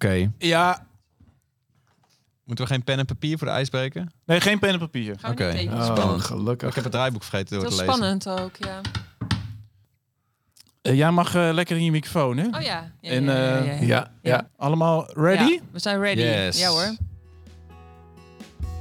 Oké. Ja, Moeten we geen pen en papier voor de ijsbreker? nee, geen pen en papier. Oké. Oh, Spannend. gelukkig. Ik heb het draaiboek vergeten door te lezen. spannend ook, ja. Eh, jij mag eh, lekker in je microfoon, hè? Oh ja. ja, En, ja, ja, eh, ja, ja. Ja, ja. Allemaal ready? Ja, we zijn ready. Yes. Ja hoor.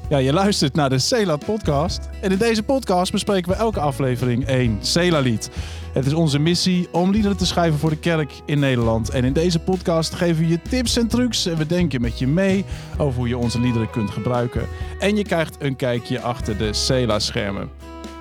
Ja, je luistert naar de Cela podcast. En in deze podcast bespreken we elke aflevering één Cela lied. Het is onze missie om liederen te schrijven voor de kerk in Nederland. En in deze podcast geven we je tips en trucs en we denken met je mee over hoe je onze liederen kunt gebruiken. En je krijgt een kijkje achter de Cela schermen.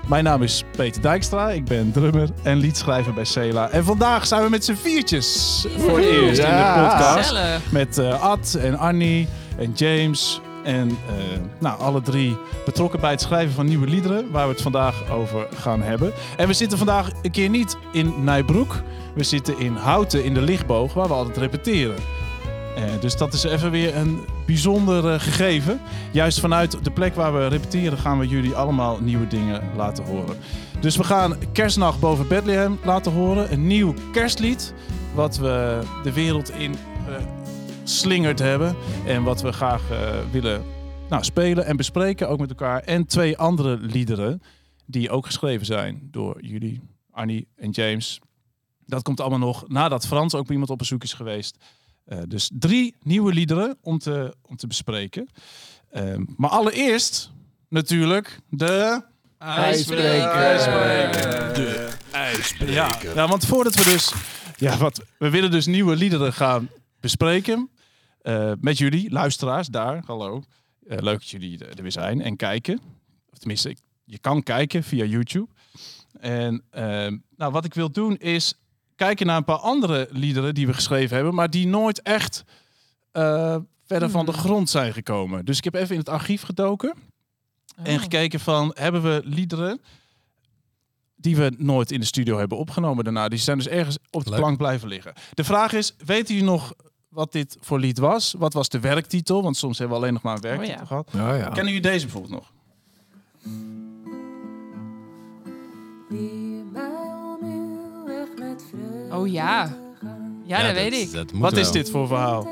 Mijn naam is Peter Dijkstra, ik ben drummer en liedschrijver bij Cela. En vandaag zijn we met z'n viertjes voor het eerst in de podcast. Met eh, Ad en Annie en James. En eh, nou, alle drie betrokken bij het schrijven van nieuwe liederen. Waar we het vandaag over gaan hebben. En we zitten vandaag een keer niet in Nijbroek. We zitten in Houten in de Lichtboog, waar we altijd repeteren. Eh, dus dat is even weer een bijzonder eh, gegeven. Juist vanuit de plek waar we repeteren gaan we jullie allemaal nieuwe dingen laten horen. Dus we gaan Kerstnacht boven Bethlehem laten horen. Een nieuw kerstlied. Wat we de wereld in eh, slingerd hebben. En wat we graag eh, willen nou, spelen en bespreken, ook met elkaar. En twee andere liederen die ook geschreven zijn door jullie, Annie en James. Dat komt allemaal nog nadat Frans ook bij iemand op bezoek is geweest. Eh, dus drie nieuwe liederen om te, om te bespreken. Ehm, maar allereerst natuurlijk de... IJsbreker. IJsbreker. De ijsbreker. Ja, ja, want voordat we dus... Ja, wat, we willen dus nieuwe liederen gaan bespreken. Eh, met jullie, luisteraars, daar. Hallo. Eh, leuk dat jullie er weer zijn en kijken. Of tenminste, ik- je kan kijken via YouTube. En ehm, nou, wat ik wil doen is kijken naar een paar andere liederen die we geschreven hebben, maar die nooit echt eh, verder van de Hmm. grond zijn gekomen. Dus ik heb even in het archief gedoken en Oh. gekeken van, hebben we liederen die we nooit in de studio hebben opgenomen daarna? Die zijn dus ergens op de Leuk. plank blijven liggen. De vraag is, weten jullie nog wat dit voor lied was? Wat was de werktitel? Want soms hebben we alleen nog maar een werktitel ja. gehad. Ja, ja. Kennen jullie deze bijvoorbeeld nog? Oh ja. Ja, dat weet ik. Dat Wat is dit voor verhaal?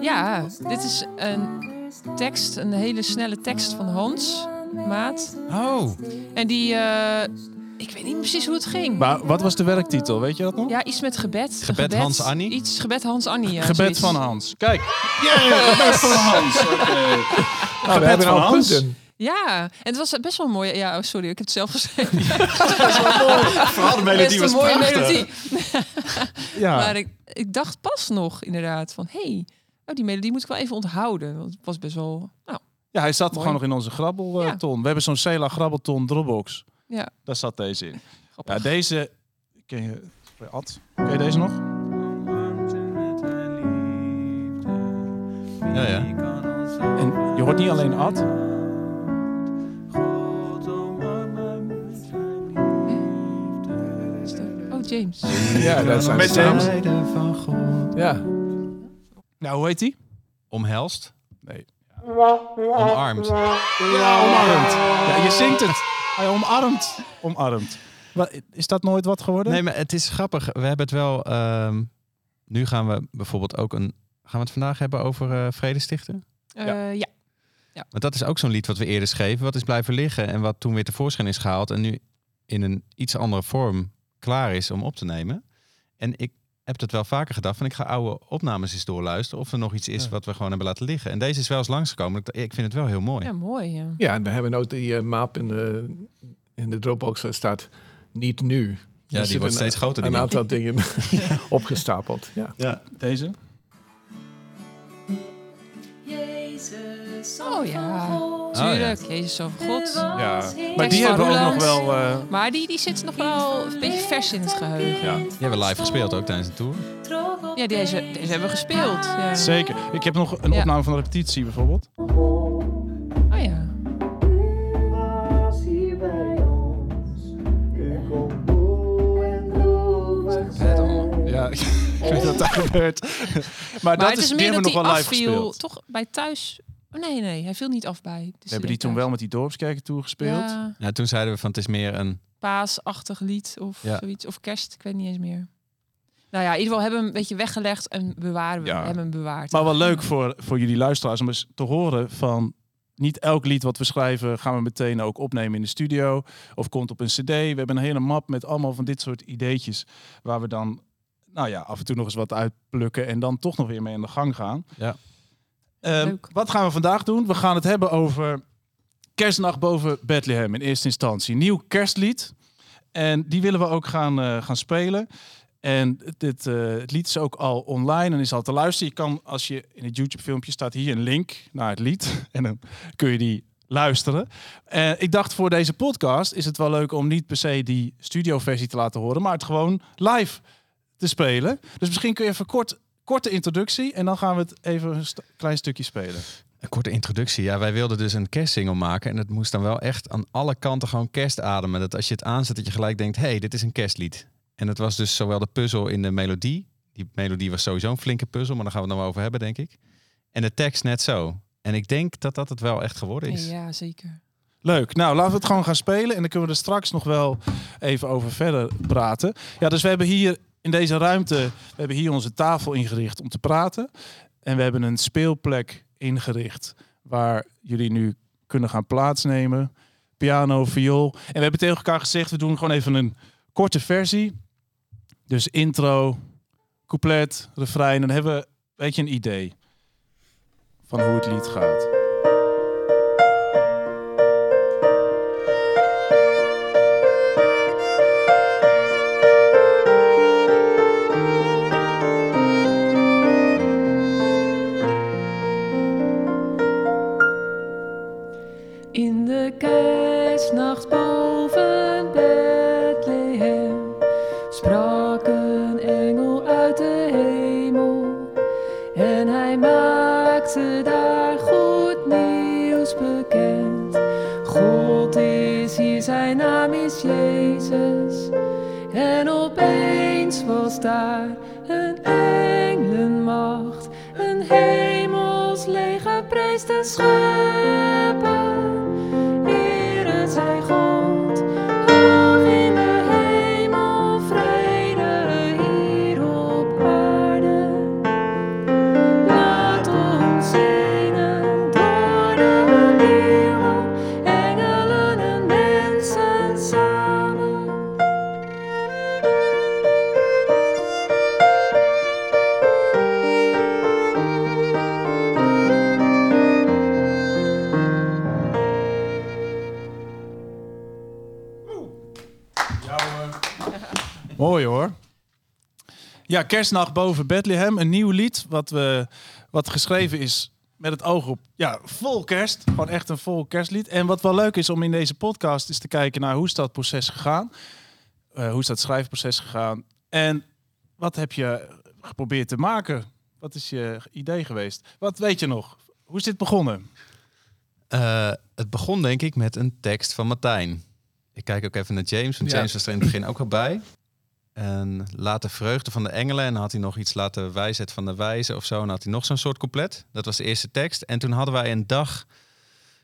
Ja, dit is een tekst, een hele snelle tekst van Hans Maat. Oh, En die, eh, ik weet niet precies hoe het ging. Maar wat was de werktitel? Weet je dat nog? Ja, iets met gebed. Gebed Hans Annie? Iets gebed Hans Annie. ja, Gebed zoiets. van Hans. Kijk. Yeah, gebed van Hans. Oké. Nou, we hebben van al Hans. punten. Ja, en het was best wel mooi. Ja, oh, sorry, ik heb het zelf geschreven. Vooral de melodie Best was een mooie prachtig. melodie. Ja. Maar ik, ik dacht pas nog inderdaad van, hé, hey, oh, die melodie moet ik wel even onthouden. Want het was best wel, nou, ja, hij zat Mooi. gewoon nog in onze grabbelton. We hebben zo'n Cela grabbelton Dropbox. Ja, Daar zat deze in. grappig. Ja, deze... Ken je... Ad? Ken je deze nog? ja, ja. En je hoort niet alleen Ad. Is dat- Oh, James. Ja, dat zijn Met James. Ja. Nou, hoe heet die? Omhelst, Nee. omarmd. Ja, omarmd. Ja, je zingt het. Hij omarmt. Omarmt. Wat, is dat nooit wat geworden? Nee, maar het is grappig. We hebben het wel... ehm, nu gaan we bijvoorbeeld ook een... Gaan we het vandaag hebben over eh Vredestichten? Eh, Ja. ja. Want dat is ook zo'n lied wat we eerder schreven. Wat is blijven liggen en wat toen weer tevoorschijn is gehaald. En nu in een iets andere vorm klaar is om op te nemen. En ik heb het wel vaker gedacht van ik ga oude opnames eens doorluisteren. Of er nog iets is Ja. wat we gewoon hebben laten liggen. En deze is wel eens langsgekomen. Ik, ik vind het wel heel mooi. ja, mooi. Ja. Ja, en we hebben ook die eh, map in de, in de Dropbox eh, staat niet nu. Ja, Er die wordt een- steeds groter. Een aantal dingen opgestapeld. Ja. Ja, deze. Oh ja, Oh, tuurlijk. Jezus zo van God. Ja, maar die hebben we ook nog wel... eh, Maar die, die zit nog wel een beetje vers in het geheugen. ja, Die hebben we live gespeeld ook tijdens de tour. Ja, deze, deze hebben we gespeeld. Ja. zeker. Ik heb nog een Ja. opname van de repetitie bijvoorbeeld. Oh ja. Ja, ik weet dat dat gebeurt. Maar, Maar dat het is, is die meer dat nog wel live afviel. gespeeld. Toch bij thuis... Oh, nee, nee, hij viel niet af bij. We hebben die toen wel met die dorpskerken toegespeeld. Ja, Ja, toen zeiden we van het is meer een... paasachtig lied of Ja. zoiets. Of kerst, ik weet niet eens meer. Nou ja, in ieder geval hebben we hem een beetje weggelegd en bewaren we Ja. hebben hem bewaard. Maar wel leuk voor, voor jullie luisteraars om eens te horen van... Niet elk lied wat we schrijven gaan we meteen ook opnemen in de studio. Of komt op een cd. We hebben een hele map met allemaal van dit soort ideetjes. Waar we dan nou ja, af en toe nog eens wat uitplukken. En dan toch nog weer mee aan de gang gaan. Ja. Ehm, wat gaan we vandaag doen? We gaan het hebben over Kerstnacht boven Bethlehem in eerste instantie. Nieuw kerstlied. En die willen we ook gaan, eh, gaan spelen. En dit, eh, het lied is ook al online en is al te luisteren. Je kan, als je in het YouTube-filmpje staat hier een link naar het lied. En dan kun je die luisteren. En ik dacht voor deze podcast is het wel leuk om niet per se die studioversie te laten horen, maar het gewoon live te spelen. Dus misschien kun je even kort, korte introductie en dan gaan we het even een st- klein stukje spelen. Een korte introductie. Ja, wij wilden dus een kerstsingle maken. En het moest dan wel echt aan alle kanten gewoon kerst ademen. Dat als je het aanzet, dat je gelijk denkt, hé, hey, dit is een kerstlied. En het was dus zowel de puzzel in de melodie. Die melodie was sowieso een flinke puzzel, maar daar gaan we het nog wel over hebben, denk ik. En de tekst net zo. En ik denk dat dat het wel echt geworden is. Ja, zeker. Leuk. Nou, laten we het gewoon gaan spelen en dan kunnen we er straks nog wel even over verder praten. Ja, dus we hebben hier in deze ruimte, we hebben hier onze tafel ingericht om te praten. En we hebben een speelplek ingericht waar jullie nu kunnen gaan plaatsnemen. Piano, viool. En we hebben tegen elkaar gezegd, we doen gewoon even een korte versie. Dus intro, couplet, refrein. Dan hebben we, weet je, een idee van hoe het lied gaat. Ja, Kerstnacht boven Bethlehem. Een nieuw lied wat, we, wat geschreven is met het oog op ja, vol kerst. Gewoon echt een vol kerstlied. En wat wel leuk is om in deze podcast is te kijken naar hoe is dat proces gegaan. Eh, hoe is dat schrijfproces gegaan. En wat heb je geprobeerd te maken? Wat is je idee geweest? Wat weet je nog? Hoe is dit begonnen? Eh, het begon denk ik met een tekst van Martijn. Ik kijk ook even naar James, want Ja. James was er in het begin ook al bij. En laat de vreugde van de engelen. En had hij nog iets laten wijsheid van de wijze of zo. En had hij nog zo'n soort couplet. Dat was de eerste tekst. En toen hadden wij een dag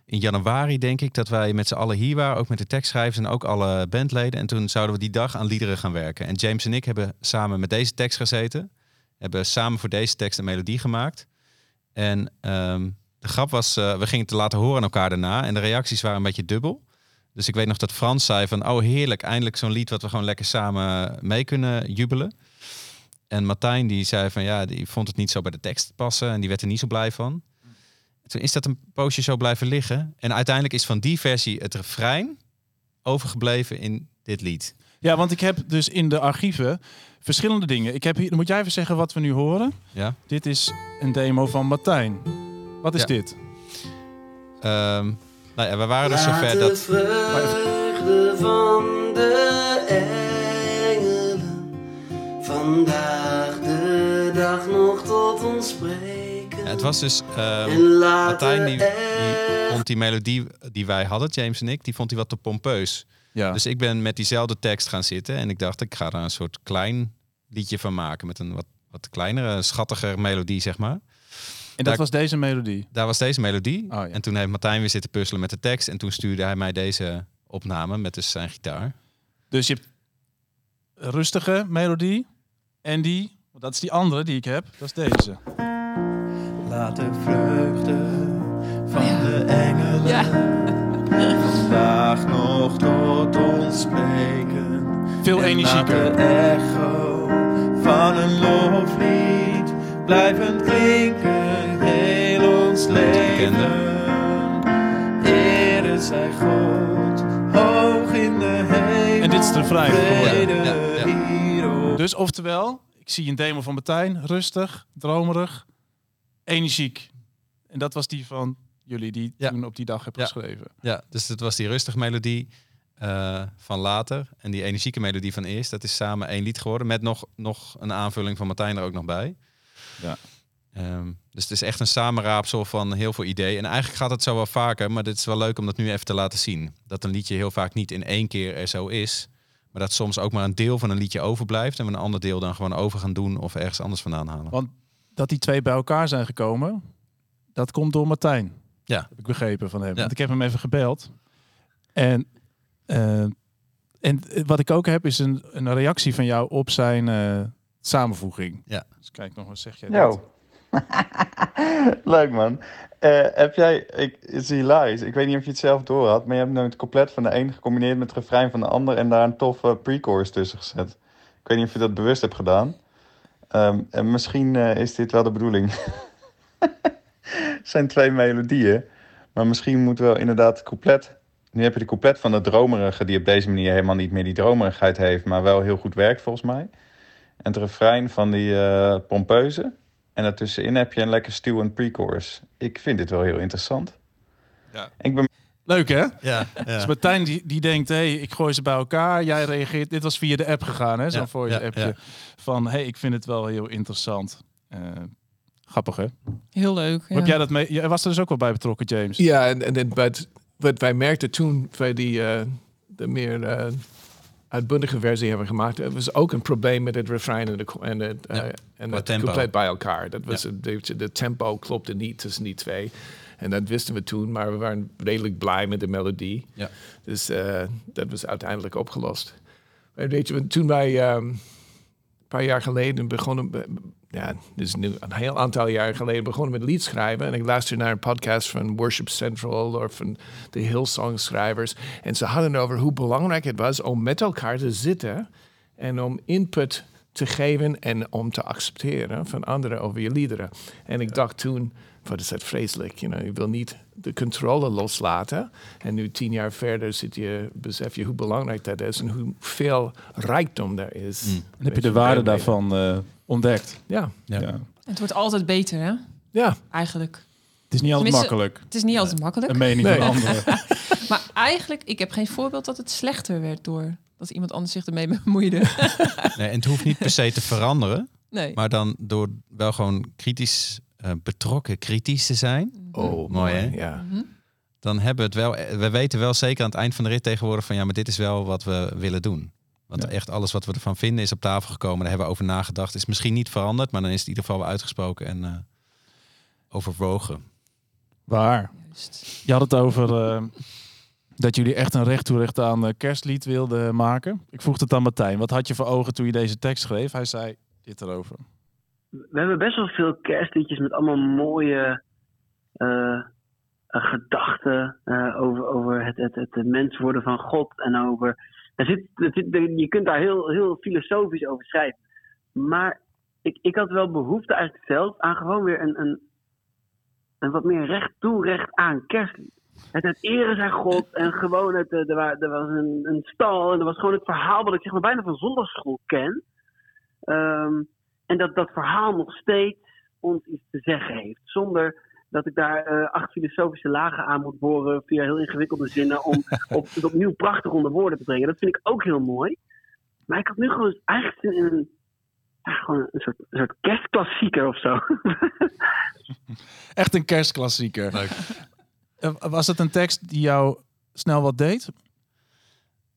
in januari, denk ik, dat wij met z'n allen hier waren. Ook met de tekstschrijvers en ook alle bandleden. En toen zouden we die dag aan liederen gaan werken. En James en ik hebben samen met deze tekst gezeten. Hebben samen voor deze tekst een melodie gemaakt. En ehm, de grap was, eh, we gingen het laten horen aan elkaar daarna. En de reacties waren een beetje dubbel. Dus ik weet nog dat Frans zei van, oh heerlijk, eindelijk zo'n lied wat we gewoon lekker samen mee kunnen jubelen. En Martijn die zei van, ja, die vond het niet zo bij de tekst passen en die werd er niet zo blij van. Toen is dat een poosje zo blijven liggen. En uiteindelijk is van die versie het refrein overgebleven in dit lied. Ja, want ik heb dus in de archieven verschillende dingen. Ik heb hier, moet jij even zeggen wat we nu horen? Ja? Dit is een demo van Martijn. Wat is Ja. dit? Ehm, nou ja, we waren dus zover de dat... vreugde van de engelen vandaag de dag nog tot ons spreken. Ja, het was dus... ehm, laat Martijn die, de die vond die melodie die wij hadden, James en ik, die vond hij wat te pompeus. Ja. Dus ik ben met diezelfde tekst gaan zitten en ik dacht, ik ga er een soort klein liedje van maken met een wat, wat kleinere, schattiger melodie, zeg maar. En dat daar- was deze melodie. Daar was deze melodie. Oh, ja. En toen heeft Martijn weer zitten puzzelen met de tekst en toen stuurde hij mij deze opname met dus zijn gitaar. Dus je hebt een rustige melodie En die, want dat is die andere die ik heb, dat is deze. Laat de vreugde van Ja. de engelen Ja. vandaag nog tot ons spreken. Veel En laat energieker. de echo van een loflied blijven klinken leven. Ere zij God, hoog in de hemel. En dit is Ja, hier op Dus oftewel, ik zie een demo van Martijn, rustig, dromerig, energiek. En dat was die van jullie die Ja. toen op die dag hebben Ja. geschreven. Ja, dus het was die rustige melodie eh, van later en die energieke melodie van eerst. Dat is samen één lied geworden met nog, nog een aanvulling van Martijn er ook nog bij. Ja. Ehm, dus het is echt een samenraapsel van heel veel ideeën. En eigenlijk gaat het zo wel vaker, maar dit is wel leuk om dat nu even te laten zien. Dat een liedje heel vaak niet in één keer er zo is. Maar dat soms ook maar een deel van een liedje overblijft. En we een ander deel dan gewoon over gaan doen of ergens anders vandaan halen. Want dat die twee bij elkaar zijn gekomen, dat komt door Martijn. Ja. Heb ik begrepen van hem. Ja. Want ik heb hem even gebeld. En, eh, en wat ik ook heb is een, een reactie van jou op zijn eh, samenvoeging. Ja. Dus kijk nog, wat zeg jij? Yo. Leuk man. Eh, heb jij, ik, is hilarisch. Ik weet niet of je het zelf door had, maar je hebt nu het couplet van de een gecombineerd met het refrein van de ander en daar een toffe pre-chorus tussen gezet. Ik weet niet of je dat bewust hebt gedaan. Ehm, en misschien eh, is dit wel de bedoeling. Het zijn twee melodieën, maar misschien moet wel inderdaad het couplet. Nu heb je de couplet van de dromerige, die op deze manier helemaal niet meer die dromerigheid heeft, maar wel heel goed werkt volgens mij. En het refrein van die eh, pompeuze. En daartussenin heb je een lekker stuwend pre-chorus. Ik vind dit wel heel interessant. Ja. Ik ben Leuk hè? Ja, Dus Martijn die, die denkt, hey, ik gooi ze bij elkaar. Jij reageert, dit was via de app gegaan hè, zo'n Ja, voice ja, appje. ja. Van, hey, ik vind het wel heel interessant. Eh, grappig hè? Heel leuk. Hoe Heb jij dat mee? Jij was er dus ook wel bij betrokken, James? Ja, en, en, en wat, wat wij merkten toen wij die eh, de meer eh, uitbundige versie hebben gemaakt, er was ook een probleem met het refrein en, de, en het, eh, Ja, en qua het compleet bij elkaar. Dat was beetje, de tempo klopte niet tussen die twee. En dat wisten we toen, maar we waren redelijk blij met de melodie. Ja. Dus eh, dat was uiteindelijk opgelost. Weet je, toen wij ehm, een paar jaar geleden begonnen, be- ja, dus nu een heel aantal jaar geleden begonnen met lied schrijven. En ik luisterde naar een podcast van Worship Central of van de Hillsong schrijvers. En ze hadden het over hoe belangrijk het was om met elkaar te zitten en om input te geven en om te accepteren van anderen over je liederen. En ik dacht toen, wat is dat vreselijk? You know, je wil niet de controle loslaten. En nu tien jaar verder zit je, besef je hoe belangrijk dat is en hoeveel rijkdom daar is. Mm. En heb je de waarde daarvan eh, ontdekt? Ja, Ja. Het wordt altijd beter, hè? ja. Eigenlijk. Het is niet altijd Tenminste- makkelijk. Het is niet altijd makkelijk. Een mening Nee. van anderen. Maar eigenlijk, ik heb geen voorbeeld dat het slechter werd door dat iemand anders zich ermee bemoeide. Nee, en het hoeft niet per se te veranderen. Nee. Maar dan door wel gewoon kritisch eh, betrokken, kritisch te zijn. Oh, Mooi, hè? Ja. Mhm. Dan hebben we het wel. We weten wel zeker aan het eind van de rit tegenwoordig van ja, maar dit is wel wat we willen doen. Want Ja. echt alles wat we ervan vinden is op tafel gekomen. Daar hebben we over nagedacht. Is misschien niet veranderd, maar dan is het in ieder geval wel uitgesproken en eh, overwogen. Waar? Juist. Je had het over eh, dat jullie echt een recht toe recht aan eh, kerstlied wilden maken. Ik vroeg het aan Martijn. Wat had je voor ogen toen je deze tekst schreef? Hij zei dit erover. we hebben best wel veel kerstliedjes met allemaal mooie gedachten eh, over, over het, het, het mens worden van God. En over. Zit, je kunt daar heel, heel filosofisch over schrijven. Maar ik, ik had wel behoefte eigenlijk zelf aan gewoon weer een, een, een wat meer recht toe, recht aan kerstlied. Het, het eren zijn God en gewoon het, eh, er, er was een, een stal en er was gewoon het verhaal wat ik zeg maar bijna van zondagschool ken. Ehm, en dat dat verhaal nog steeds ons iets te zeggen heeft. Zonder dat ik daar eh, acht filosofische lagen aan moet boren via heel ingewikkelde zinnen om op, het opnieuw prachtig onder woorden te brengen. Dat vind ik ook heel mooi. Maar ik had nu gewoon eigenlijk zin in een, ja, gewoon een, soort, een soort kerstklassieker of zo. Echt een kerstklassieker. Eh, Was het een tekst die jou snel wat deed?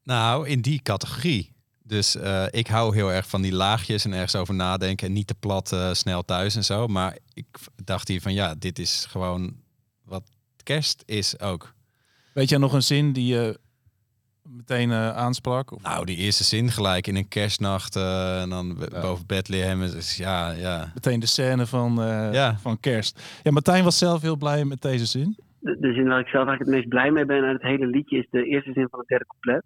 Nou, in die categorie. Dus eh, ik hou heel erg van die laagjes en ergens over nadenken. En niet te plat eh, snel thuis en zo. Maar ik dacht hier van ja, dit is gewoon wat kerst is ook. Weet jij nog een zin die je meteen eh, aansprak? Of Nou, die eerste zin gelijk in een kerstnacht en dan b- boven Bethlehem. Dus ja, ja. meteen de scène van, eh, Ja. van kerst. Ja, Martijn was zelf heel blij met deze zin. De, de zin waar ik zelf eigenlijk het meest blij mee ben aan het hele liedje is de eerste zin van het derde couplet.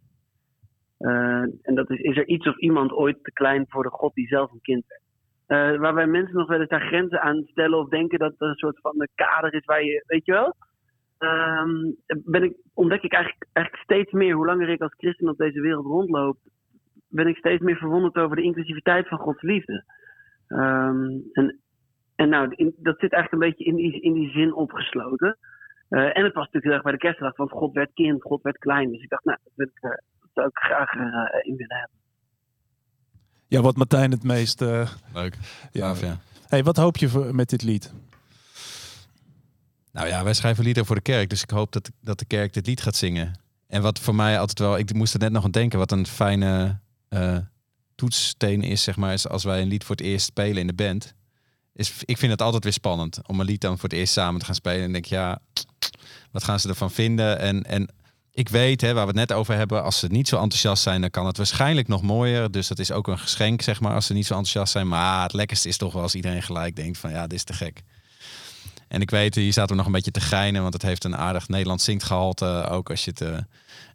Eh, en dat is, is er iets of iemand ooit te klein voor de God die zelf een kind werd? Eh, waarbij mensen nog wel eens daar grenzen aan stellen of denken dat er een soort van een kader is waar je, weet je wel? Ehm, ben ik, ontdek ik eigenlijk, eigenlijk steeds meer, hoe langer ik als christen op deze wereld rondloop, ben ik steeds meer verwonderd over de inclusiviteit van Gods liefde. Ehm, en en nou, dat zit eigenlijk een beetje in die, in die zin opgesloten. Eh, en het was natuurlijk heel erg bij de kerstdag, want God werd kind, God werd klein. Dus ik dacht, nou, dat, wil ik, zou ik graag erin willen hebben. Ja, wat Martijn het meest... eh, Leuk. ja. Ja. Hey, wat hoop je voor, met dit lied? Nou ja, wij schrijven liederen voor de kerk. Dus ik hoop dat, dat de kerk dit lied gaat zingen. En wat voor mij altijd wel... Ik moest er net nog aan denken. Wat een fijne eh toetssteen is, zeg maar. Is als wij een lied voor het eerst spelen in de band. Is, ik vind het altijd weer spannend. Om een lied dan voor het eerst samen te gaan spelen. En denk ja... Wat gaan ze ervan vinden? En... en ik weet, hè, waar we het net over hebben, als ze niet zo enthousiast zijn, dan kan het waarschijnlijk nog mooier. Dus dat is ook een geschenk, zeg maar, als ze niet zo enthousiast zijn. Maar het lekkerste is toch wel als iedereen gelijk denkt van, ja, dit is te gek. En ik weet, hier zaten we nog een beetje te geinen, want het heeft een aardig Nederlands zinktgehalte. Ook als je het... eh,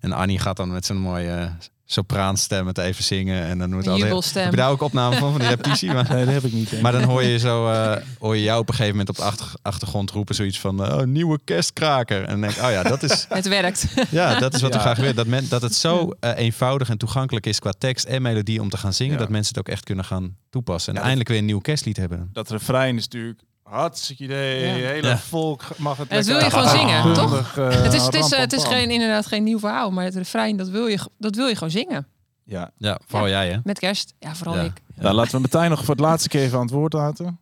en Annie gaat dan met zo'n mooie sopraanstem het even zingen. En dan wordt Een altijd... Heb je daar ook opname van, van die repetitie? Maar, Nee, dat heb ik niet. hè. maar dan hoor je zo, eh, hoor je jou op een gegeven moment op de achter- achtergrond roepen zoiets van, oh, nieuwe kerstkraker. En dan denk ik, oh ja, dat is... Het werkt. Ja, dat is wat Ja. we graag willen. Dat, men, dat het zo eh, eenvoudig en toegankelijk is qua tekst en melodie om te gaan zingen. Ja. Dat mensen het ook echt kunnen gaan toepassen. En Ja, eindelijk weer een nieuw kerstlied hebben. Dat refrein is natuurlijk hartstikke idee. Ja. hele Ja. volk mag het En dat wil je gewoon zingen, uitbundig, eh, het is, het is, eh, het is rampam-pam. geen, inderdaad geen nieuw verhaal, maar het refrein, dat wil je, dat wil je gewoon zingen. Ja. Ja, vooral jij hè? Met kerst. Ja, vooral Ja. ik. Nou, laten we Martijn nog voor het laatste keer even aan het woord laten.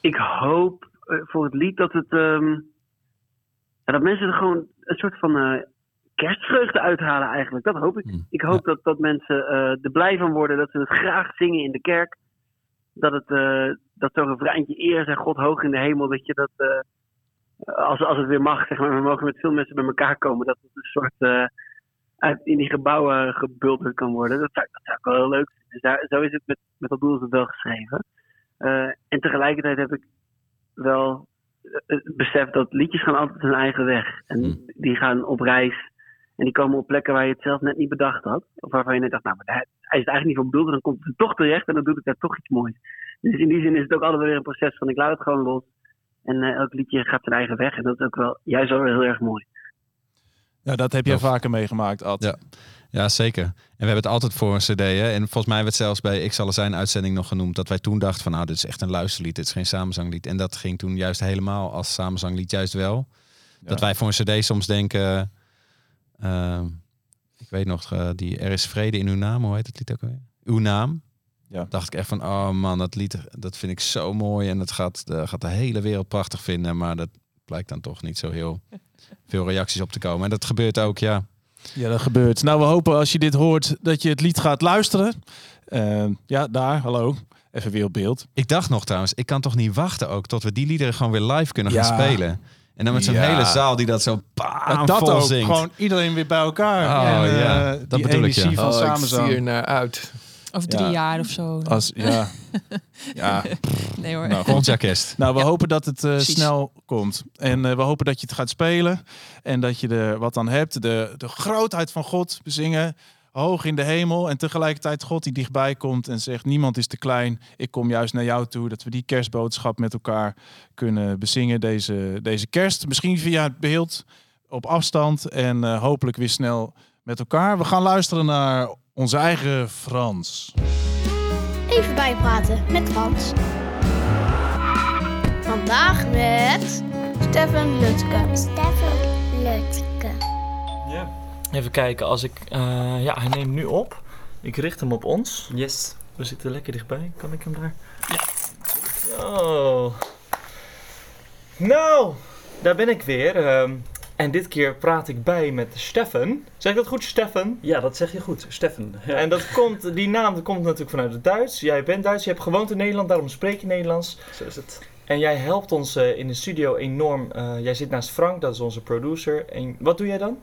Ik hoop eh, voor het lied dat het. ehm, dat mensen er gewoon een soort van eh, kerstvreugde uithalen, eigenlijk. Dat hoop ik. Hmm. Ik hoop dat, dat mensen eh, er blij van worden, dat ze het graag zingen in de kerk. Dat het. Dat zo'n refreintje eer zijn God hoog in de hemel, dat je dat. eh, als, als het weer mag, zeg maar, we mogen met veel mensen bij elkaar komen, dat het een soort. eh, uit, in die gebouwen gebulderd kan worden. Dat zou, dat zou ik wel heel leuk vinden. Dus daar, zo is het met, met dat doel is het wel geschreven. Eh, en tegelijkertijd heb ik wel het besef dat liedjes gaan altijd hun eigen weg. En Hmm. die gaan op reis. En die komen op plekken waar je het zelf net niet bedacht had. Of waarvan je net dacht, nou, maar hij, is het eigenlijk niet voor bedoeld. En dan komt het toch terecht en dan doe ik daar toch iets moois. Dus in die zin is het ook altijd weer een proces van ik laat het gewoon los. En eh, elk liedje gaat zijn eigen weg. En dat is ook wel juist wel heel erg mooi. Ja, dat heb jij vaker meegemaakt, Ad. Ja. Ja, zeker. En we hebben het altijd voor een cd. Hè? En volgens mij werd zelfs bij Ik zal er zijn uitzending nog genoemd. Dat wij toen dachten van nou, dit is echt een luisterlied. Dit is geen samenzanglied. En dat ging toen juist helemaal als samenzanglied juist wel. Dat wij voor een cd soms denken... eh, ik weet nog, eh, die Er is vrede in uw naam. Hoe heet het lied ook alweer? Uw naam. Ja. Dacht ik echt van, oh man, dat lied dat vind ik zo mooi. En dat gaat, eh, gaat de hele wereld prachtig vinden. Maar dat blijkt dan toch niet zo heel veel reacties op te komen. En dat gebeurt ook, ja. Ja, dat gebeurt. Nou, we hopen als je dit hoort dat je het lied gaat luisteren. Eh, ja, daar, hallo. Even weer op beeld. Ik dacht nog trouwens, ik kan toch niet wachten ook tot we die liederen gewoon weer live kunnen Ja. gaan spelen. En dan met zo'n Ja. hele zaal die dat zo bam, dat vol ook, zingt. gewoon iedereen weer bij elkaar. Oh, En, ja. eh, Dat die bedoel ik, ja. energie van Oh, ik zie er naar uit. Over drie Ja. jaar of zo. Als, ja. ja. Nee hoor. Nou, kerst. Nou, we Ja, hopen dat het eh, snel komt. En eh, we hopen dat je het gaat spelen. En dat je er wat aan hebt. De, de grootheid van God bezingen. Hoog in de hemel. En tegelijkertijd God die dichtbij komt en zegt: Niemand is te klein. Ik kom juist naar jou toe. Dat we die kerstboodschap met elkaar kunnen bezingen deze, deze kerst. Misschien via het beeld op afstand. En eh, hopelijk weer snel met elkaar. We gaan luisteren naar onze eigen Frans. Even bijpraten met Frans. Vandaag met Stefan Lutke. Stefan Lutke. Ja. Even kijken, als ik... eh, ja, hij neemt nu op. Ik richt hem op ons. Yes. We zitten lekker dichtbij. Kan ik hem daar? Ja. Zo. Nou, daar ben ik weer. ehm, en dit keer praat ik bij met Stefan. Zeg ik dat goed, Stefan? Ja, dat zeg je goed. Stefan. Ja. En dat komt, die naam dat komt natuurlijk vanuit het Duits. Jij bent Duits, je hebt gewoond in Nederland, daarom spreek je Nederlands. Zo is het. En jij helpt ons eh, in de studio enorm. Eh, jij zit naast Frank, dat is onze producer. En wat doe jij dan?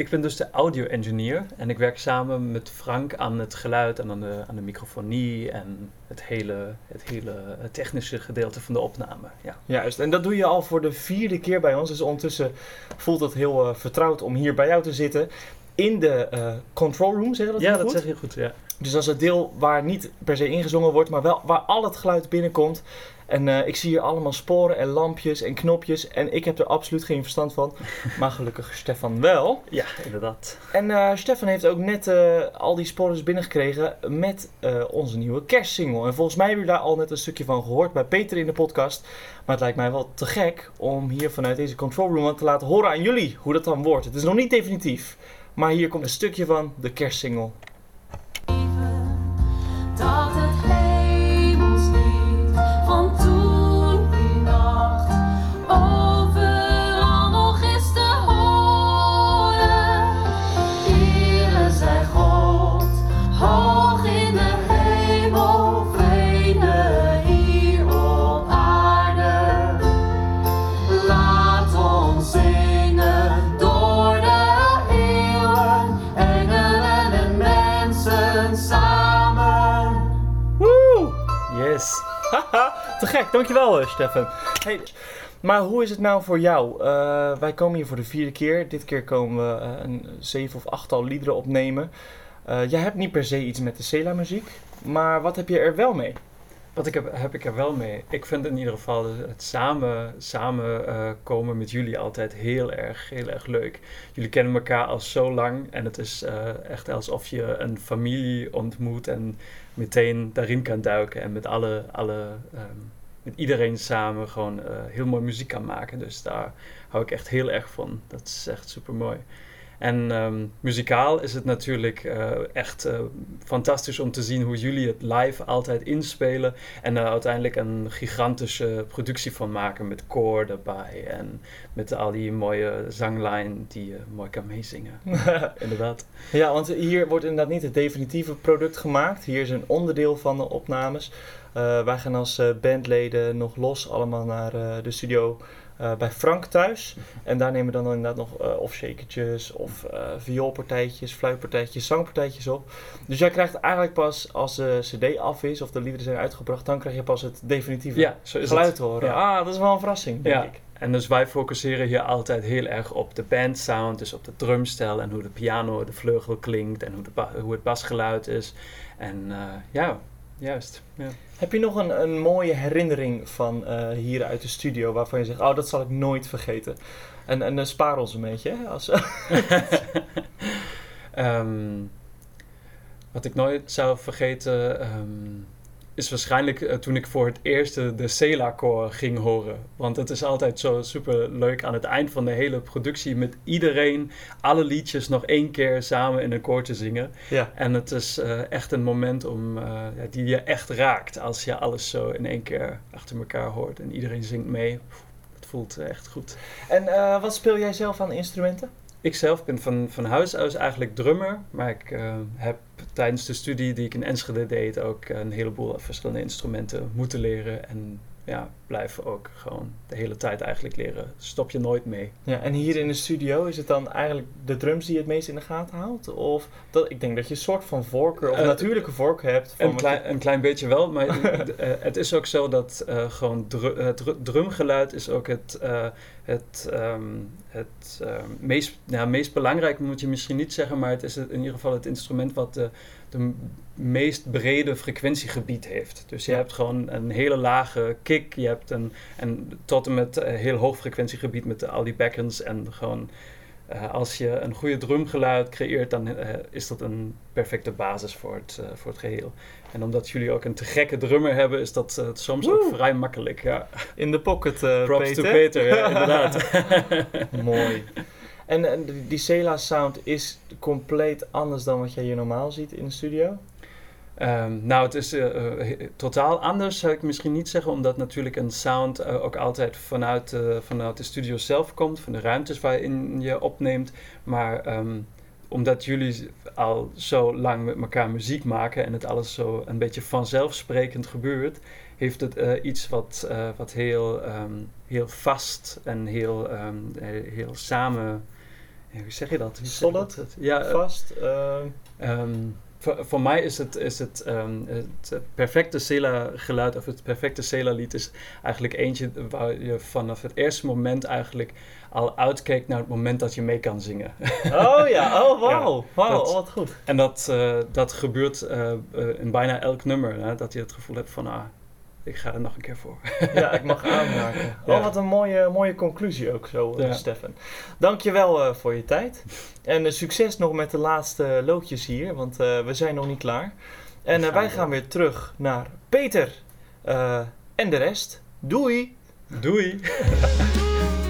Ik ben dus de audio engineer en ik werk samen met Frank aan het geluid en aan de, aan de microfonie en het hele, het hele technische gedeelte van de opname. Ja. Juist, en dat doe je al voor de vierde keer bij ons. Dus ondertussen voelt het heel eh, vertrouwd om hier bij jou te zitten. In de eh, control room, zeg je dat Ja, dat goed? zeg je goed, ja. Dus dat is het deel waar niet per se ingezongen wordt, maar wel waar al het geluid binnenkomt. En eh, ik zie hier allemaal sporen en lampjes en knopjes. En ik heb er absoluut geen verstand van. Maar gelukkig Stefan wel. Ja, inderdaad. En eh, Stefan heeft ook net eh, al die sporen binnengekregen met eh, onze nieuwe kerstsingle. En volgens mij hebben jullie daar al net een stukje van gehoord bij Peter in de podcast. Maar het lijkt mij wel te gek om hier vanuit deze control room wat te laten horen aan jullie hoe dat dan wordt. Het is nog niet definitief. Maar hier komt een stukje van de kerstsingle. Samen. Woe! Yes. Haha, te gek. Dankjewel, eh, Stefan. Hey, maar hoe is het nou voor jou? Eh, wij komen hier voor de vierde keer. Dit keer komen we eh, een zeven of achttal liederen opnemen. Jij hebt niet per se iets met de Cela-muziek, maar wat heb je er wel mee? Wat ik heb, heb ik er wel mee. Ik vind in ieder geval het samen, samen eh, komen met jullie altijd heel erg, heel erg leuk. Jullie kennen elkaar al zo lang en het is eh, echt alsof je een familie ontmoet en meteen daarin kan duiken en met alle, alle ehm, met iedereen samen gewoon eh, heel mooi muziek kan maken. Dus daar hou ik echt heel erg van. Dat is echt super mooi. En ehm, muzikaal is het natuurlijk eh, echt eh, fantastisch om te zien hoe jullie het live altijd inspelen. En er uiteindelijk een gigantische productie van maken met koor erbij. En met al die mooie zanglijn die je mooi kan meezingen. Inderdaad. Ja, want hier wordt inderdaad niet het definitieve product gemaakt. Hier is een onderdeel van de opnames. Eh, wij gaan als bandleden nog los allemaal naar de studio eh, bij Frank thuis. En daar nemen we dan inderdaad nog eh, of shakertjes of eh vioolpartijtjes, fluitpartijtjes, zangpartijtjes op. Dus jij krijgt eigenlijk pas als de cd af is of de liederen zijn uitgebracht, dan krijg je pas het definitieve Ja, zo is geluid het. horen. Ja. Ah, dat is wel een verrassing, denk Ja, ik. en dus wij focusseren hier altijd heel erg op de bandsound, dus op de drumstel en hoe de piano, de vleugel klinkt en hoe, de hoe het basgeluid is. En ja, juist. Ja. Heb je nog een, een mooie herinnering van eh, hier uit de studio waarvan je zegt, oh, dat zal ik nooit vergeten? En, en eh, spaar ons een beetje, hè? Als, Ehm, wat ik nooit zou vergeten ehm, is waarschijnlijk eh, toen ik voor het eerst de, Cela-koor ging horen. Want het is altijd zo super leuk aan het eind van de hele productie met iedereen alle liedjes nog één keer samen in een koor te zingen. Ja. En het is eh, echt een moment om, eh, die je echt raakt als je alles zo in één keer achter elkaar hoort en iedereen zingt mee. Het voelt echt goed. En wat speel jij zelf aan instrumenten? Ik zelf ben van, van huis uit eigenlijk drummer, maar ik heb tijdens de studie die ik in Enschede deed ook een heleboel verschillende instrumenten moeten leren. En ja, blijf ook gewoon de hele tijd eigenlijk leren. Stop je nooit mee. Ja, en hier in de studio is het dan eigenlijk de drums die je het meest in de gaten houdt? Of dat, ik denk dat je een soort van voorkeur of Eh, natuurlijke voorkeur hebt. Van Een klein, je- een klein beetje wel, maar het is ook zo dat eh, gewoon dru- het dru- drumgeluid is ook het, eh, het, ehm, het ehm, meest, meest belangrijk, moet je misschien niet zeggen, maar het is het- in ieder geval het instrument wat de, de meest brede frequentiegebied heeft. Dus je Ja. hebt gewoon een hele lage kick, je hebt een, en tot en met een heel hoog frequentiegebied met al die bekkens en gewoon eh, als je een goede drumgeluid creëert, dan eh, is dat een perfecte basis voor het, eh, voor het geheel. En omdat jullie ook een te gekke drummer hebben, is dat eh, soms ook vrij makkelijk. Ja. In de pocket, eh Props Peter. to Peter, ja, inderdaad. Mooi. En, die- Cela sound is compleet anders dan wat jij hier normaal ziet in de studio? Ehm, nou, het is eh, eh, totaal anders, zou ik misschien niet zeggen, omdat natuurlijk een sound eh, ook altijd vanuit, vanuit de studio zelf komt, van de ruimtes waarin je opneemt. Maar ehm, omdat jullie al zo lang met elkaar muziek maken en het alles zo een beetje vanzelfsprekend gebeurt, heeft het iets wat, wat heel, ehm, heel vast en heel, heel samen hoe zeg je dat? Solid? dat? Ja, eh, Vast? ehm, Ehm, voor, voor mij is het, is het, ehm, het eh, perfecte Sela-geluid of het perfecte Sela-lied is eigenlijk eentje waar je vanaf het eerste moment eigenlijk al uitkijkt naar het moment dat je mee kan zingen. Oh ja, oh wauw. Ja, Wauw, oh, wat goed. En dat, eh, dat gebeurt eh, eh, in bijna elk nummer, hè, dat je het gevoel hebt van, ah, ik ga er nog een keer voor. Ja, ik mag aanraken. Ja. Oh, wat een mooie, mooie conclusie ook zo, eh, Ja. Stefan. Dankjewel eh voor je tijd. En eh, succes nog met de laatste loodjes hier, want eh, we zijn nog niet klaar. En eh, gaan wij gaan weer terug naar Peter eh, en de rest. Doei! Doei!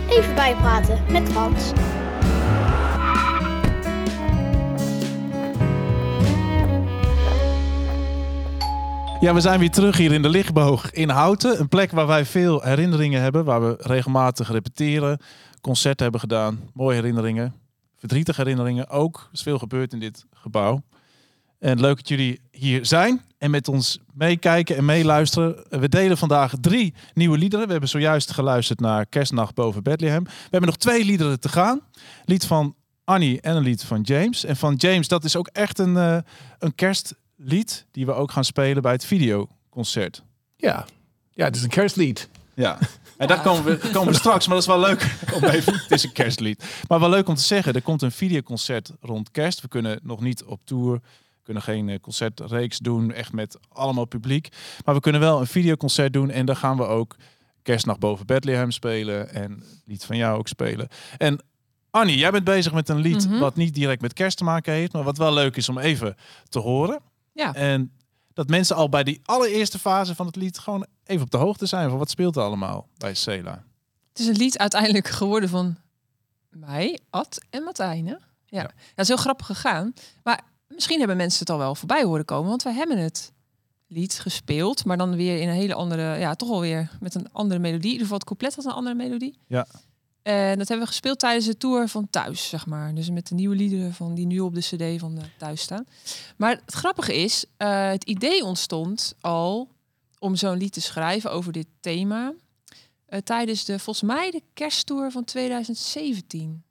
Even bijpraten met Frans. Ja, we zijn weer terug hier in de Lichtboog in Houten. Een plek waar wij veel herinneringen hebben. Waar we regelmatig repeteren, concerten hebben gedaan. Mooie herinneringen. Verdrietige herinneringen ook. Er is veel gebeurd in dit gebouw. En leuk dat jullie hier zijn en met ons meekijken en meeluisteren. We delen vandaag drie nieuwe liederen. We hebben zojuist geluisterd naar Kerstnacht boven Bethlehem. We hebben nog twee liederen te gaan. Lied van Annie en een lied van James. En van James, dat is ook echt een, eh, een kerstlied die we ook gaan spelen bij het videoconcert. Ja. ja, het is een kerstlied. Ja. En daar komen we, komen we straks, maar dat is wel leuk om even. Het is een kerstlied. Maar wel leuk om te zeggen, er komt een videoconcert rond kerst. We kunnen nog niet op tour, we kunnen geen eh, concertreeks doen, echt met allemaal publiek. Maar we kunnen wel een videoconcert doen en daar gaan we ook Kerstnacht boven Bethlehem spelen en het lied van jou ook spelen. En Annie, jij bent bezig met een lied Mhm. wat niet direct met kerst te maken heeft, maar wat wel leuk is om even te horen. Ja. En dat mensen al bij die allereerste fase van het lied gewoon even op de hoogte zijn van wat speelt er allemaal bij Sela. Het is een lied uiteindelijk geworden van mij, Ad en Martijn. Ja. dat is heel grappig gegaan. Maar misschien hebben mensen het al wel voorbij horen komen, want wij hebben het lied gespeeld, maar dan weer in een hele andere, ja, toch alweer met een andere melodie. In ieder geval het couplet had een andere melodie. Ja. En dat hebben we gespeeld tijdens de tour van thuis, zeg maar. Dus met de nieuwe liederen van die nu op de CD van de thuis staan. Maar het grappige is, eh, het idee ontstond al om zo'n lied te schrijven over dit thema. eh, tijdens de, volgens mij, de kersttour van 2017.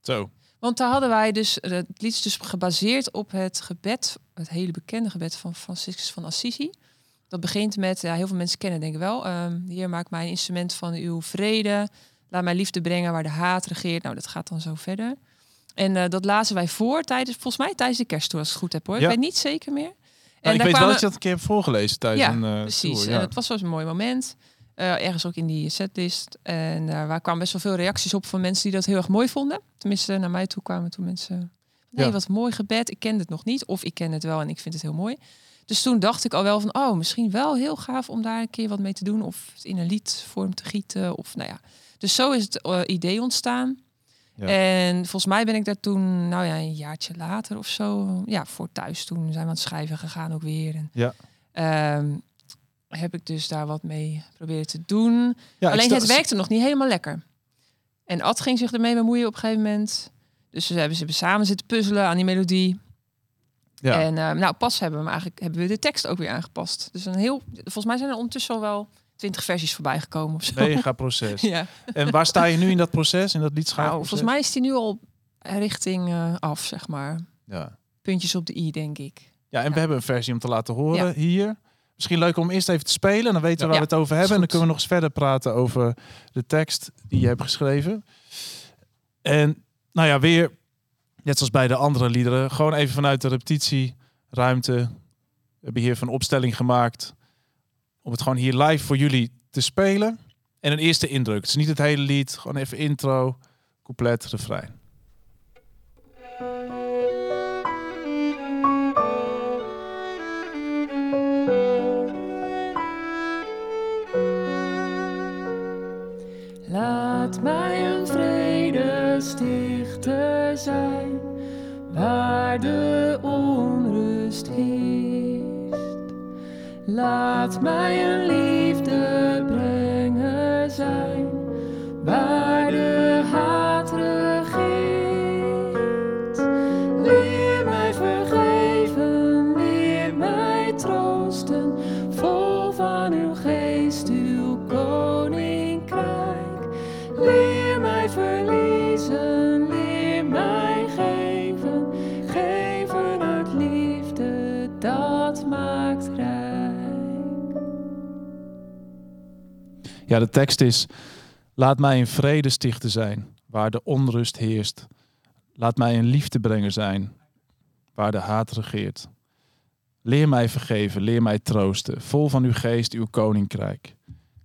Zo. Want daar hadden wij dus, eh, het lied is dus gebaseerd op het gebed, het hele bekende gebed van Franciscus van Assisi. Dat begint met, ja, heel veel mensen kennen denk ik wel, ehm Heer maak mij een instrument van uw vrede, laat mij liefde brengen waar de haat regeert. Nou, dat gaat dan zo verder. En eh, dat lazen wij voor tijdens, volgens mij tijdens de kersttour, als ik het goed heb hoor. Ja. Ik weet niet zeker meer. En ik weet wel dat je dat een keer hebt voorgelezen tijdens ja, een eh, precies. tour. En het was wel een mooi moment. Eh, ergens ook in die setlist. En daar waar kwamen best wel veel reacties op van mensen die dat heel erg mooi vonden. Tenminste, naar mij toe kwamen toen mensen... Nee, Ja. wat mooi gebed. Ik ken het nog niet. Of ik ken het wel en ik vind het heel mooi. Dus toen dacht ik al wel van... Oh, misschien wel heel gaaf om daar een keer wat mee te doen. Of in een liedvorm te gieten. Of nou ja. Dus zo is het eh, idee ontstaan. Ja. En volgens mij ben ik daar toen, nou ja, een jaartje later of zo, ja, voor thuis toen zijn we aan het schrijven gegaan ook weer. En, Ja. ehm, heb ik dus daar wat mee proberen te doen. Ja, Alleen het werkte nog niet helemaal lekker. En Ad ging zich ermee bemoeien op een gegeven moment. Dus we hebben ze samen zitten puzzelen aan die melodie. Ja. En eh, nou, pas hebben we, hem eigenlijk, hebben we de tekst ook weer aangepast. Dus een heel, volgens mij zijn er ondertussen al wel twintig versies voorbij gekomen of zo. Mega proces. ja. En waar sta je nu in dat proces, in dat liedschrijven? Nou, volgens mij is die nu al richting eh, af, zeg maar. Ja. Puntjes op de i, denk ik. Ja, en we hebben een versie om te laten horen Ja. hier. Misschien leuk om eerst even te spelen. Dan weten we waar we het over hebben. En dan kunnen we nog eens verder praten over de tekst die je hebt geschreven. En nou ja, weer, net zoals bij de andere liederen, gewoon even vanuit de repetitieruimte. Hier van opstelling gemaakt om het gewoon hier live voor jullie te spelen. En een eerste indruk. Het is niet het hele lied, gewoon even intro, couplet, refrein. Laat mij een vredestichter zijn, waar de onrust heerst. Laat mij een liefdebrenger De tekst is: Laat mij een vredestichter zijn, waar de onrust heerst. Laat mij een liefdebrenger zijn, waar de haat regeert. Leer mij vergeven, leer mij troosten, vol van uw geest, uw koninkrijk.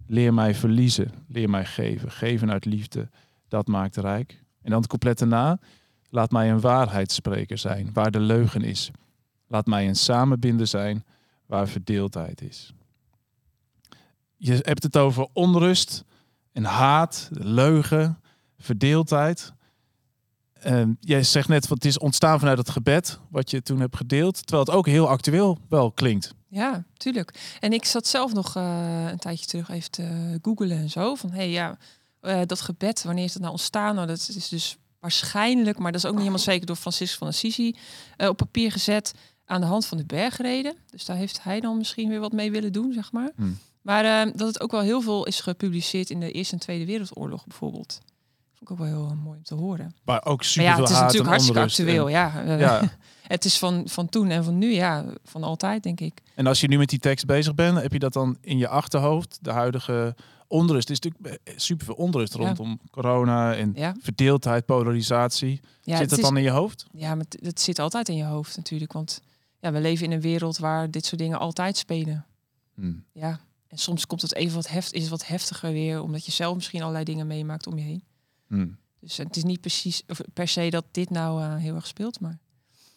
Leer mij verliezen, leer mij geven, geven uit liefde, dat maakt rijk. En dan het couplet daarna: Laat mij een waarheidsspreker zijn, waar de leugen is. Laat mij een samenbinder zijn, waar verdeeldheid is. Je hebt het over onrust en haat, leugen, verdeeldheid. En jij zegt net, wat het is ontstaan vanuit het gebed, wat je toen hebt gedeeld. Terwijl het ook heel actueel wel klinkt. Ja, tuurlijk. En ik zat zelf nog eh, een tijdje terug even te googelen en zo. Van, hé hey, ja, eh, dat gebed, wanneer is dat nou ontstaan? Nou, dat is dus waarschijnlijk, maar dat is ook niet helemaal zeker door Franciscus van Assisi eh, op papier gezet aan de hand van de bergreden. Dus daar heeft hij dan misschien weer wat mee willen doen, zeg maar. Hmm. Maar eh, dat het ook wel heel veel is gepubliceerd in de Eerste en Tweede Wereldoorlog bijvoorbeeld. Vond ik ook wel heel eh, mooi om te horen. Maar ook Maar super ja, veel het is natuurlijk hartstikke actueel, en- ja. Eh, ja. het is van, van toen en van nu, ja, van altijd, denk ik. En als je nu met die tekst bezig bent, heb je dat dan in je achterhoofd? De huidige onrust. Er is natuurlijk super veel onrust Ja. rondom corona en Ja. verdeeldheid, polarisatie. Ja, Zit het dat is- dan in je hoofd? Ja, maar het- het zit altijd in je hoofd natuurlijk. Want ja, we leven in een wereld waar dit soort dingen altijd spelen. Hmm. Ja, en soms komt het even wat heft, is het wat heftiger weer, omdat je zelf misschien allerlei dingen meemaakt om je heen. Hmm. Dus het is niet precies of per se dat dit nou eh, heel erg speelt, maar.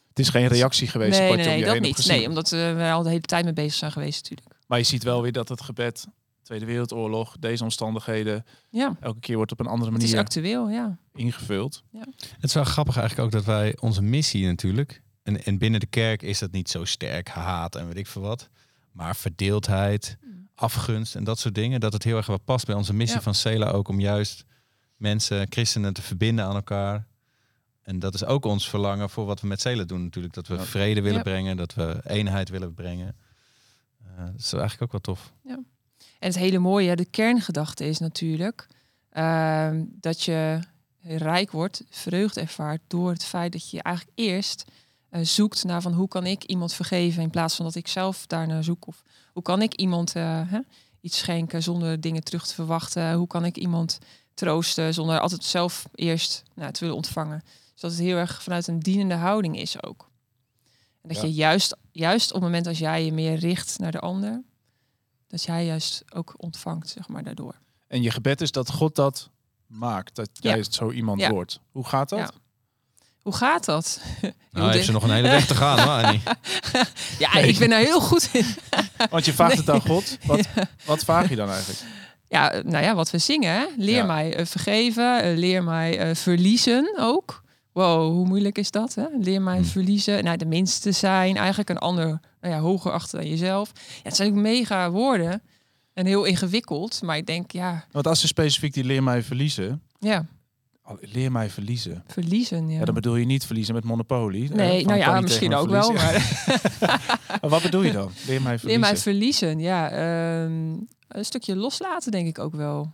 Het is geen reactie geweest nee, op wat je nee, je dat niet. Nee, omdat eh, we al de hele tijd mee bezig zijn geweest natuurlijk. Maar je ziet wel weer dat het gebed, Tweede Wereldoorlog, deze omstandigheden, Ja. elke keer wordt op een andere Het is manier actueel, ja. ingevuld. Het is wel grappig eigenlijk ook dat wij onze missie natuurlijk. En, en binnen de kerk is dat niet zo sterk, haat en weet ik veel wat. Maar verdeeldheid, afgunst en dat soort dingen. Dat het heel erg wat past bij onze missie Ja. van Cela ook om juist mensen, christenen te verbinden aan elkaar. En dat is ook ons verlangen voor wat we met Cela doen natuurlijk. Dat we vrede willen Ja. brengen, dat we eenheid willen brengen. Eh, dat is eigenlijk ook wel tof. Ja. En het hele mooie, de kerngedachte is natuurlijk ehm, dat je rijk wordt, vreugde ervaart door het feit dat je eigenlijk eerst eh, zoekt naar van hoe kan ik iemand vergeven in plaats van dat ik zelf daarnaar zoek. Of hoe kan ik iemand eh, hè, iets schenken zonder dingen terug te verwachten. Hoe kan ik iemand troosten zonder altijd zelf eerst nou, te willen ontvangen. Dus dat het heel erg vanuit een dienende houding is ook. En dat Ja. je juist, juist op het moment als jij je meer richt naar de ander, dat jij juist ook ontvangt, zeg maar, daardoor. En je gebed is dat God dat maakt, dat Ja. jij zo iemand Ja. wordt. Hoe gaat dat? Hoe gaat dat? Nou, heeft ze nog een hele weg te gaan, hoor, Annie. ja, Nee. ik ben er heel goed in. Want je vraagt het aan God. Wat, Ja. wat vraag je dan eigenlijk? Ja, eh, nou ja, wat we zingen. hè. Leer Ja. mij eh, vergeven, eh, leer mij eh, verliezen ook. Wow, hoe moeilijk is dat? Hè? Leer mij Hmm. verliezen, nou, de minste zijn, eigenlijk een ander nou ja, hoger achter dan jezelf. Ja, het zijn ook mega woorden en heel ingewikkeld, maar ik denk, ja, Want als ze specifiek die leer mij verliezen, ja leer mij verliezen. verliezen. Ja. Ja, dan bedoel je niet verliezen met Monopoly. Nee, Van nou ja, misschien ook wel, verliezen. maar wat bedoel je dan? Leer mij verliezen. Leer mij verliezen, ja. ehm, een stukje loslaten, denk ik ook wel.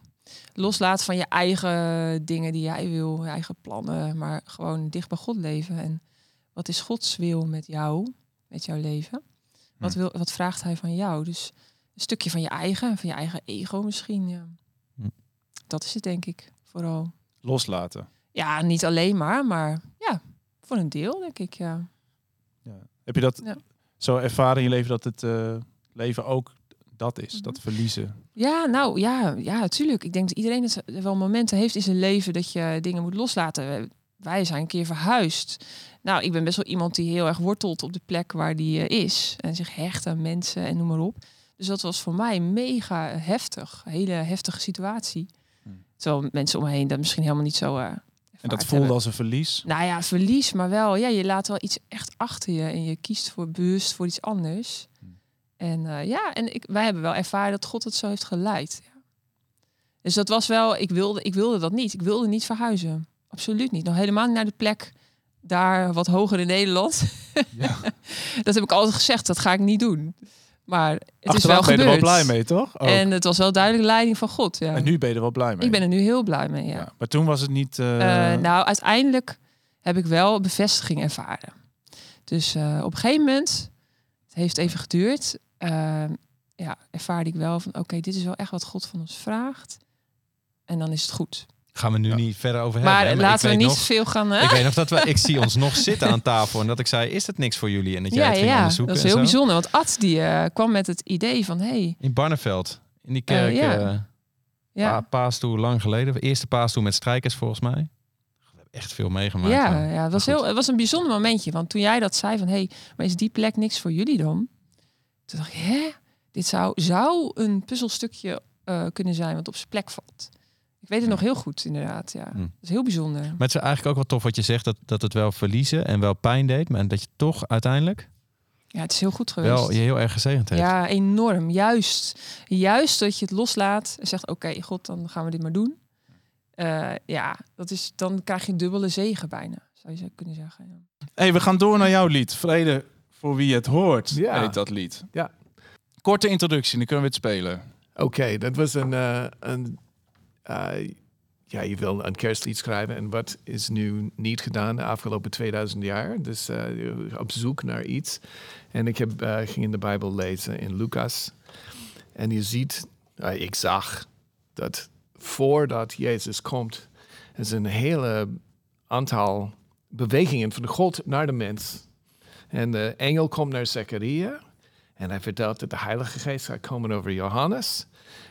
Loslaten van je eigen dingen die jij wil, je eigen plannen, maar gewoon dicht bij God leven. En wat is Gods wil met jou, met jouw leven? Wat, wil, wat vraagt Hij van jou? Dus een stukje van je eigen, van je eigen ego misschien. Ja. Hm. Dat is het, denk ik, vooral. Loslaten. Ja, niet alleen maar, maar ja, voor een deel, denk ik, ja. Heb je dat Ja. zo ervaren in je leven dat het eh, leven ook dat is? Mhm. Dat verliezen. Ja, nou ja, ja, natuurlijk. Ik denk dat iedereen het wel momenten heeft in zijn leven dat je dingen moet loslaten. Wij zijn een keer verhuisd. Nou, ik ben best wel iemand die heel erg wortelt op de plek waar die eh, is. En zich hecht aan mensen en noem maar op. Dus dat was voor mij mega heftig. Hele heftige situatie. Terwijl mensen om me heen dat misschien helemaal niet zo. eh, En dat voelde hebben. als een verlies. Nou ja, verlies, maar wel. Ja, je laat wel iets echt achter je en je kiest voor bewust voor iets anders. En eh, ja, en ik, wij hebben wel ervaren dat God het zo heeft geleid. Ja. Dus dat was wel, ik wilde, ik wilde dat niet. Ik wilde niet verhuizen. Absoluut niet. Nog helemaal niet naar de plek daar wat hoger in Nederland. dat heb ik altijd gezegd, dat ga ik niet doen. Maar het is wel ben je gebeurd. er wel blij mee, toch? Ook. En het was wel duidelijk leiding van God. Ja. En nu ben je er wel blij mee. Ik ben er nu heel blij mee, ja. Maar toen was het niet... eh, Eh, nou, uiteindelijk heb ik wel bevestiging ervaren. Dus eh, op een gegeven moment, het heeft even geduurd. ja, ervaarde ik wel van oké, dit is wel echt wat God van ons vraagt. En dan is het goed. Gaan we nu niet verder over Maar hebben. hè? laten we niet nog- veel gaan, hè? Ik weet nog dat we, ik zie ons nog zitten aan tafel en dat ik zei, is het niks voor jullie? En dat jij Ja, het ging ja, onderzoeken dat is heel zo. bijzonder. Want Ad die eh, kwam met het idee van hey, In Barneveld, in die kerk. Eh, ja. eh, Ja. pa- paastoe lang geleden. Eerste paastoe met strijkers volgens mij. We hebben echt veel meegemaakt. ja, ja het, was heel, het was een bijzonder momentje. Want toen jij dat zei van hey, maar is die plek niks voor jullie dan? Toen dacht ik, hè? Dit zou, zou een puzzelstukje eh, kunnen zijn wat op zijn plek valt. Ik weet het nog heel goed, inderdaad. Ja. Hm. Dat is heel bijzonder. Maar het is eigenlijk ook wel tof wat je zegt, dat, dat het wel verliezen en wel pijn deed. Maar dat je toch uiteindelijk Ja, het is heel goed geweest. wel je heel erg gezegend heeft. Ja, enorm. Juist. Juist dat je het loslaat en zegt: Oké, God, dan gaan we dit maar doen. Eh, ja, dat is, dan krijg je een dubbele zegen bijna, zou je zo kunnen zeggen. Ja. hey, we gaan door naar jouw lied. Vrede voor wie het hoort, Ja. heet dat lied. Ja. Korte introductie, dan kunnen we het spelen. Oké, dat was een, eh, een ja, je wil een kerstlied schrijven en wat is nu niet gedaan de afgelopen 2000 jaar. Dus eh, op zoek naar iets. En ik heb, eh, ging in de Bijbel lezen in Lucas. En je ziet, eh, ik zag dat voordat Jezus komt, is een hele aantal bewegingen van God naar de mens. En de engel komt naar Zechariah. En hij vertelt dat de Heilige Geest gaat komen over Johannes.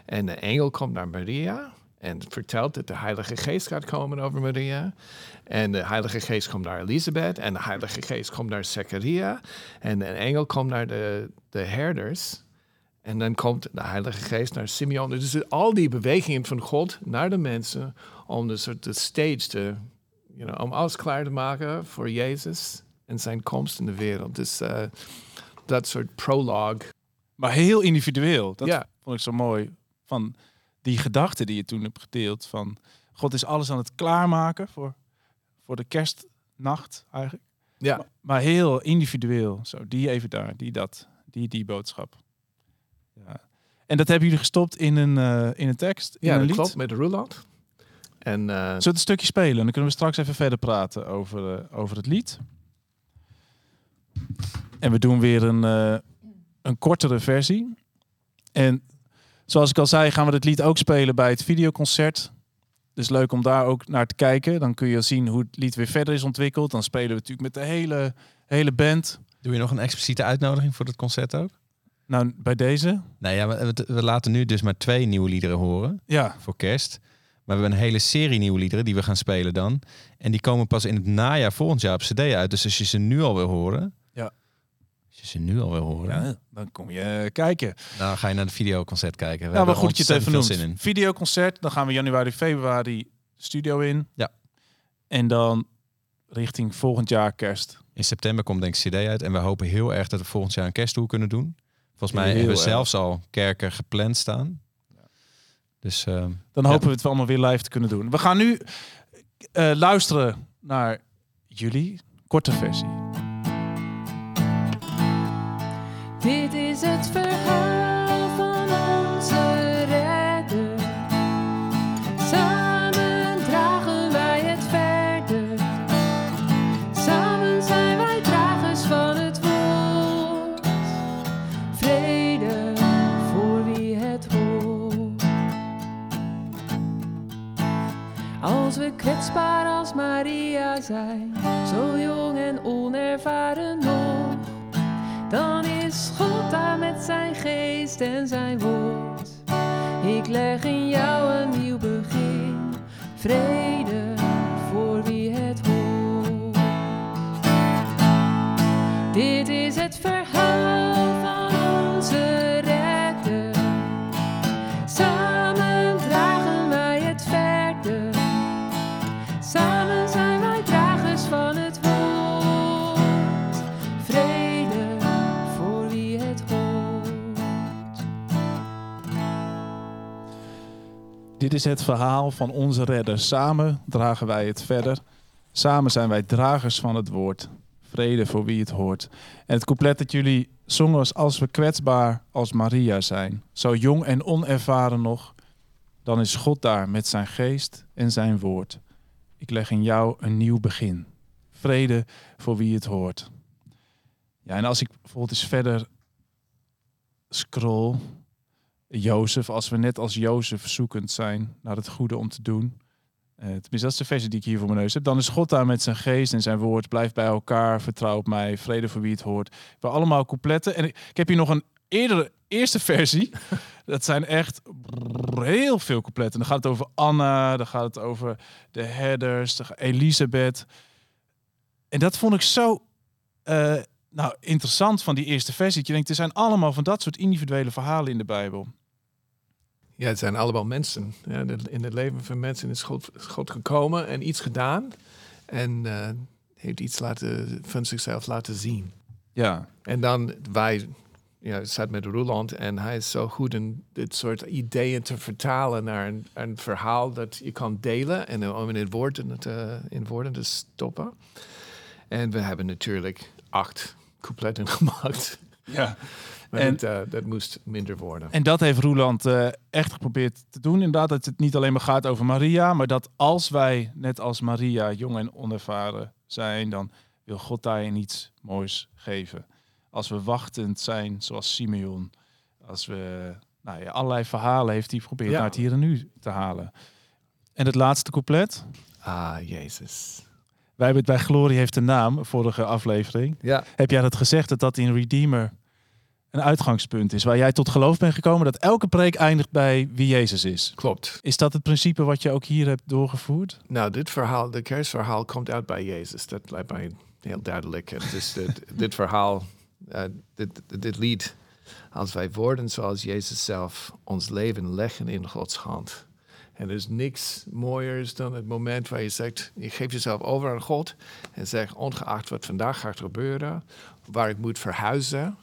En de engel komt naar Maria en vertelt dat de Heilige Geest gaat komen over Maria. En de Heilige Geest komt naar Elisabeth. En de Heilige Geest komt naar Zechariah. En de engel komt naar de, de herders. En dan komt de Heilige Geest naar Simeon. Dus al die bewegingen van God naar de mensen om de soort de stage te, you know, om alles klaar te maken voor Jezus en zijn komst in de wereld. Dus eh, dat soort prologue. Maar heel individueel. Dat Ja. vond ik zo mooi. Van die gedachte die je toen hebt gedeeld. Van God is alles aan het klaarmaken voor, voor de kerstnacht eigenlijk. Ja. Maar, maar heel individueel. Zo, die even daar, die dat, die die boodschap. Ja. En dat hebben jullie gestopt in een, eh, in een tekst, in Ja, een dat lied. klopt, met de roulade. En, eh, Zullen we het een stukje spelen? Dan kunnen we straks even verder praten over, eh, over het lied. En we doen weer een, een kortere versie. En zoals ik al zei, gaan we het lied ook spelen bij het videoconcert. Dus leuk om daar ook naar te kijken. Dan kun je zien hoe het lied weer verder is ontwikkeld. Dan spelen we natuurlijk met de hele, hele band. Doe je nog een expliciete uitnodiging voor het concert ook? Nou, bij deze. Nee, ja, we, we laten nu dus maar twee nieuwe liederen horen Ja. voor kerst. Maar we hebben een hele serie nieuwe liederen die we gaan spelen dan. En die komen pas in het najaar volgend jaar op cd uit. Dus als je ze nu al wil horen... Je ze nu al wil horen... Ja, dan kom je eh, kijken. Dan ga je naar de videoconcert kijken. We Nou, hebben goed dat je het even noemt. in. Videoconcert, dan gaan we januari, februari studio in. Ja. En dan richting volgend jaar kerst. In september komt denk ik cd uit. En we hopen heel erg dat we volgend jaar een kersttour kunnen doen. Volgens mij Heel hebben we erg. zelfs al kerken gepland staan. Dus eh, Dan ja. hopen we het allemaal weer live te kunnen doen. We gaan nu eh, luisteren naar jullie korte versie. Kwetsbaar als Maria zijn, zo jong en onervaren nog dan is God daar met zijn geest en zijn woord. Ik leg in jou een nieuw begin, vrede is het verhaal van onze redder. Samen dragen wij het verder. Samen zijn wij dragers van het woord. Vrede voor wie het hoort. En het couplet dat jullie zongen als we kwetsbaar als Maria zijn. Zo jong en onervaren nog. Dan is God daar met zijn geest en zijn woord. Ik leg in jou een nieuw begin. Vrede voor wie het hoort. Ja, en als ik bijvoorbeeld eens verder scroll. Jozef, als we net als Jozef zoekend zijn naar het goede om te doen. Eh, tenminste, dat is de versie die ik hier voor mijn neus heb. Dan is God daar met zijn geest en zijn woord. Blijf bij elkaar, vertrouw op mij, vrede voor wie het hoort. We allemaal coupletten. En ik, heb hier nog een eerdere, eerste versie. dat zijn echt heel veel coupletten. Dan gaat het over Anna, dan gaat het over de herders, de Elisabeth. En dat vond ik zo eh, nou, interessant van die eerste versie. Je denkt, er zijn allemaal van dat soort individuele verhalen in de Bijbel. Ja, het zijn allemaal mensen. Ja, in het leven van mensen is God, gekomen en iets gedaan. En eh, heeft iets laten, van zichzelf laten zien. Ja. En dan wij, ja, staat met Roland en hij is zo goed in dit soort ideeën te vertalen naar een, een verhaal dat je kan delen en eh, om in, het woorden te, in woorden te stoppen. En we hebben natuurlijk acht coupletten gemaakt. Ja. Maar En- dat, eh, dat moest minder worden. En dat heeft Roeland eh, echt geprobeerd te doen. Inderdaad, dat het niet alleen maar gaat over Maria, maar dat als wij, net als Maria, jong en onervaren zijn, dan wil God daarin iets moois geven. Als we wachtend zijn, zoals Simeon, als we nou ja, allerlei verhalen heeft hij geprobeerd Ja. naar het hier en nu te halen. En het laatste couplet. Ah, Jezus. Wij hebben het bij Glorie heeft een naam, vorige aflevering. Ja. Heb jij dat gezegd dat dat in Redeemer een uitgangspunt is waar jij tot geloof bent gekomen dat elke preek eindigt bij wie Jezus is? Klopt. Is dat het principe wat je ook hier hebt doorgevoerd? Nou, dit verhaal, de kerstverhaal komt uit bij Jezus. Dat lijkt mij heel duidelijk. Het is dit, dit verhaal, eh, dit, dit lied, als wij worden zoals Jezus zelf, ons leven leggen in Gods hand. En er is niks mooiers dan het moment waar je zegt, je geeft jezelf over aan God en zegt, ongeacht wat vandaag gaat gebeuren, waar ik moet verhuizen,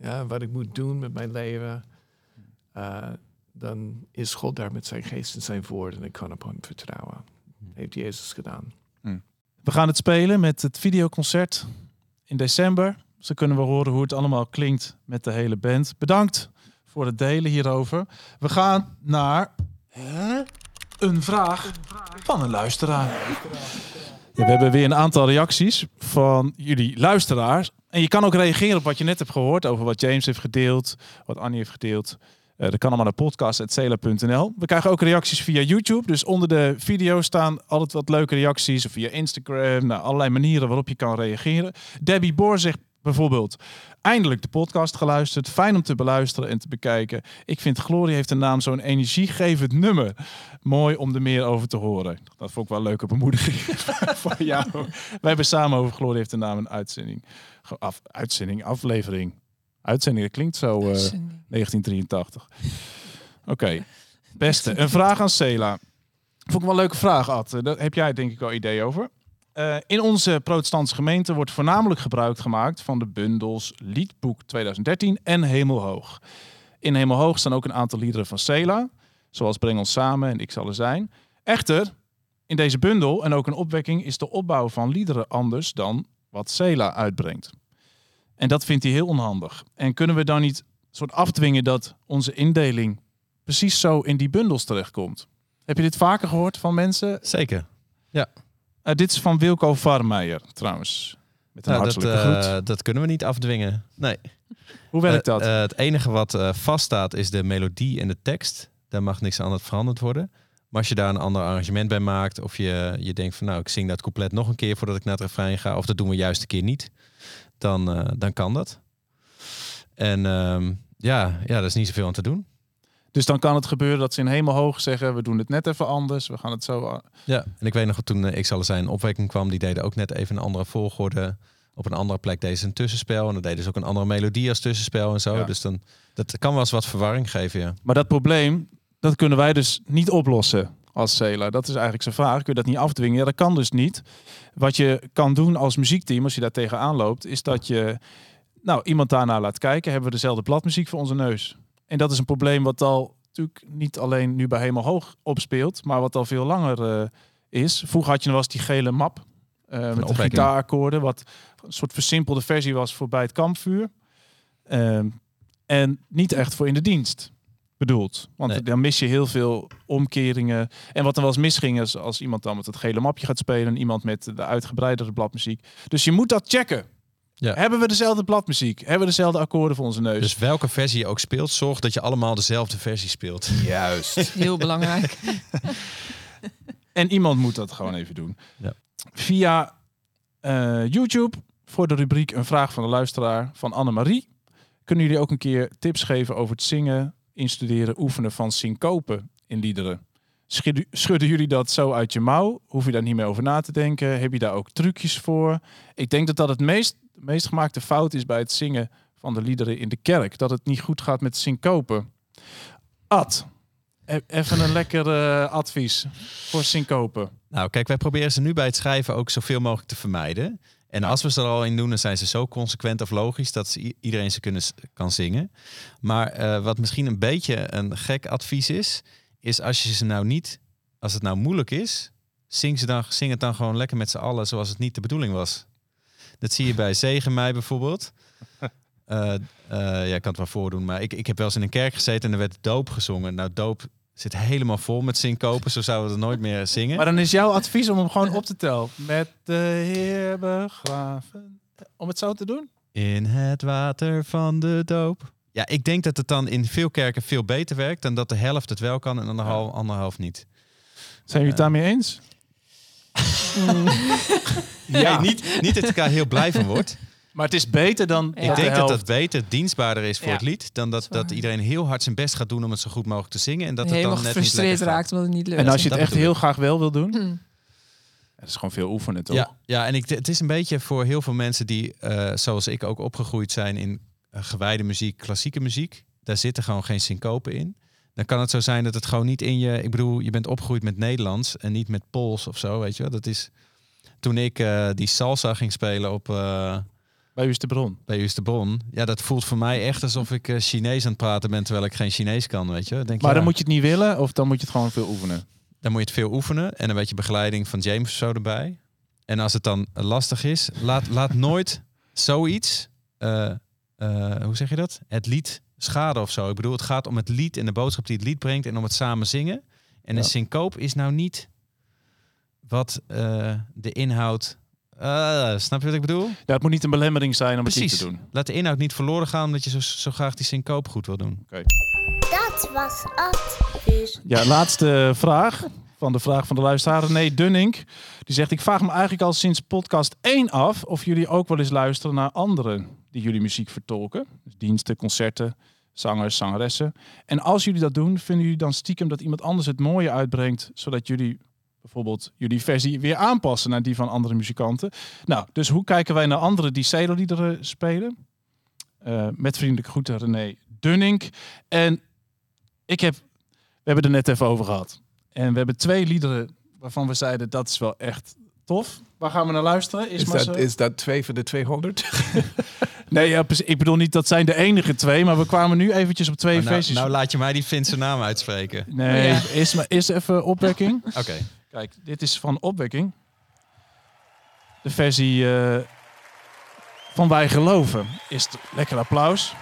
ja, wat ik moet doen met mijn leven, eh, dan is God daar met zijn geest en zijn woord en ik kan op hem vertrouwen. Heeft Jezus gedaan. We gaan het spelen met het videoconcert in december. Zo kunnen we horen hoe het allemaal klinkt met de hele band. Bedankt voor het delen hierover. We gaan naar een vraag van een luisteraar. We hebben weer een aantal reacties van jullie luisteraars. En je kan ook reageren op wat je net hebt gehoord over wat James heeft gedeeld, wat Annie heeft gedeeld. Eh, dat kan allemaal naar podcast.cela.nl. We krijgen ook reacties via YouTube. Dus onder de video staan altijd wat leuke reacties. Of via Instagram. Nou, allerlei manieren waarop je kan reageren. Debbie Boor zegt bijvoorbeeld... Eindelijk de podcast geluisterd. Fijn om te beluisteren en te bekijken. Ik vind Glorie heeft een naam zo'n energiegevend nummer. Mooi om er meer over te horen. Dat vond ik wel een leuke bemoediging voor jou. Wij hebben samen over Glorie heeft een naam een uitzending. Af, uitzending, aflevering. Uitzending, dat klinkt zo eh, Uitzending. 1983. Oké, beste. Een vraag aan Cela. Vond ik wel een leuke vraag, Ad. Eh, Daar heb jij denk ik wel idee over. Eh, in onze protestantse gemeente wordt voornamelijk gebruik gemaakt van de bundels Liedboek 2013 en Hemelhoog. In Hemelhoog staan ook een aantal liederen van Cela, zoals Breng ons samen en Ik zal er zijn. Echter, in deze bundel en ook een opwekking is de opbouw van liederen anders dan wat Cela uitbrengt. En dat vindt hij heel onhandig. En kunnen we dan niet soort afdwingen dat onze indeling precies zo in die bundels terechtkomt? Heb je dit vaker gehoord van mensen? Zeker. Ja. Eh, dit is van Wilco Varmeijer trouwens. Met een Nou, hartelijke eh, groet. dat kunnen we niet afdwingen. Nee. Hoe werkt Eh, dat? het enige wat vaststaat is de melodie en de tekst. Daar mag niks aan veranderd worden. Maar als je daar een ander arrangement bij maakt, of je, je denkt van nou, ik zing dat couplet nog een keer voordat ik naar het refrein ga, of dat doen we juist een keer niet, dan, dan kan dat. En ehm, ja, ja, daar is niet zoveel aan te doen. Dus dan kan het gebeuren dat ze in hemelhoog zeggen, we doen het net even anders, we gaan het zo... Ja, en ik weet nog toen eh, Ik er zijn opwekking kwam, die deden ook net even een andere volgorde. Op een andere plek deden ze een tussenspel en dan deden ze ook een andere melodie als tussenspel en zo. Ja. Dus dan, dat kan wel eens wat verwarring geven, ja. Maar dat probleem, dat kunnen wij dus niet oplossen als Cela. Dat is eigenlijk zijn vraag. Kun je dat niet afdwingen? Ja, dat kan dus niet. Wat je kan doen als muziekteam, als je daar tegenaan loopt, is dat je nou, iemand daarna laat kijken. Hebben we dezelfde bladmuziek voor onze neus? En dat is een probleem wat al natuurlijk niet alleen nu bij Helemaal Hoog opspeelt, maar wat al veel langer eh, is. Vroeger had je nog eens die gele map eh, met de gitaarakkoorden, wat een soort versimpelde versie was voor bij het kampvuur. Ehm, en niet echt voor in de dienst bedoeld. Want Nee. dan mis je heel veel omkeringen. En wat er wel eens misging is als iemand dan met het gele mapje gaat spelen... en iemand met de uitgebreidere bladmuziek. Dus je moet dat checken. Ja. Hebben we dezelfde bladmuziek? Hebben we dezelfde akkoorden voor onze neus? Dus welke versie je ook speelt, zorg dat je allemaal dezelfde versie speelt. Juist. Heel belangrijk. En iemand moet dat gewoon even doen. Ja. Via eh, YouTube voor de rubriek Een vraag van de luisteraar van Annemarie. Kunnen jullie ook een keer tips geven over het zingen, instuderen, oefenen van syncopen in liederen? Schudden jullie dat zo uit je mouw? Hoef je daar niet meer over na te denken? Heb je daar ook trucjes voor? Ik denk dat dat het meest, de meest gemaakte fout is bij het zingen van de liederen in de kerk. Dat het niet goed gaat met syncopen. Ad, e- even een lekker eh, advies voor syncopen. Nou, kijk, wij proberen ze nu bij het schrijven ook zoveel mogelijk te vermijden. En als we ze er al in doen, dan zijn ze zo consequent of logisch dat ze iedereen ze kunnen, kan zingen. Maar eh, wat misschien een beetje een gek advies is, is als je ze nou niet, als het nou moeilijk is, zing, ze dan, zing het dan gewoon lekker met z'n allen zoals het niet de bedoeling was. Dat zie je bij Zegen mij bijvoorbeeld. Eh eh, ja, ik kan het wel voordoen, maar ik, ik heb wel eens in een kerk gezeten en er werd doop gezongen. Nou, doop zit helemaal vol met syncopen, zo zouden we het nooit meer zingen. Maar dan is jouw advies om hem gewoon op te tellen. Met de Heer begraven. Om het zo te doen? In het water van de doop. Ja, ik denk dat het dan in veel kerken veel beter werkt dan dat de helft het wel kan en dan de hal- anderhalf niet. Zijn jullie het daarmee eens? Ja. Nee, niet, niet dat ik daar heel blij van word. Maar het is beter dan Ik de denk dat helft. dat beter dienstbaarder is voor Ja. het lied dan dat, dat iedereen heel hard zijn best gaat doen om het zo goed mogelijk te zingen en dat het Helemaal dan net niet lekker raakt omdat het niet lukt. En als je het Dat echt heel graag wel wil doen, Hm. het is gewoon veel oefenen toch? Ja, ja en ik, het is een beetje voor heel veel mensen die, eh, zoals ik ook opgegroeid zijn in eh, gewijde muziek, klassieke muziek. Daar zitten gewoon geen syncopen in. Dan kan het zo zijn dat het gewoon niet in je... Ik bedoel, je bent opgegroeid met Nederlands en niet met Pools of zo, weet je wel. Dat is... Toen ik eh, die salsa ging spelen op... eh Bij u is de bron. bij Usterbron. Ja, dat voelt voor mij echt alsof ik eh, Chinees aan het praten ben... terwijl ik geen Chinees kan, weet je. Denk, Maar ja, dan moet je het niet willen of dan moet je het gewoon veel oefenen. dan moet je het veel oefenen en een beetje begeleiding van James of zo erbij. En als het dan lastig is, laat, laat nooit zoiets, eh, hoe zeg je dat? Het lied schade of zo. Ik bedoel, het gaat om het lied en de boodschap die het lied brengt en om het samen zingen. En Ja. een syncoop is nou niet wat eh, de inhoud. eh, snap je wat ik bedoel? Ja, het moet niet een belemmering zijn om het Precies. niet te doen. Laat de inhoud niet verloren gaan omdat je zo, zo graag die syncoop goed wil doen. Dat was advies. Ja, laatste vraag van de vraag van de luisteraar. René Dunning. Die zegt, ik vraag me eigenlijk al sinds podcast 1 af... of jullie ook wel eens luisteren naar anderen die jullie muziek vertolken. Dus diensten, concerten, zangers, zangeressen. En als jullie dat doen, vinden jullie dan stiekem dat iemand anders het mooie uitbrengt... zodat jullie bijvoorbeeld jullie versie weer aanpassen naar die van andere muzikanten? Nou, dus hoe kijken wij naar anderen die celoliederen spelen? Eh, met vriendelijke groeten René Dunning. En ik heb, we hebben er net even over gehad. En we hebben twee liederen waarvan we zeiden dat is wel echt tof. Waar gaan we naar luisteren? Is dat, is dat twee van de 200? Nee, ja, ik bedoel niet dat zijn de enige twee, maar we kwamen nu eventjes op twee Maar nou, versies. nou laat je mij die Finse naam uitspreken. nee, Ja. is, maar, is even opwekking. Oké. Kijk, dit is van opwekking. De versie eh, van Wij Geloven. Is het lekker applaus.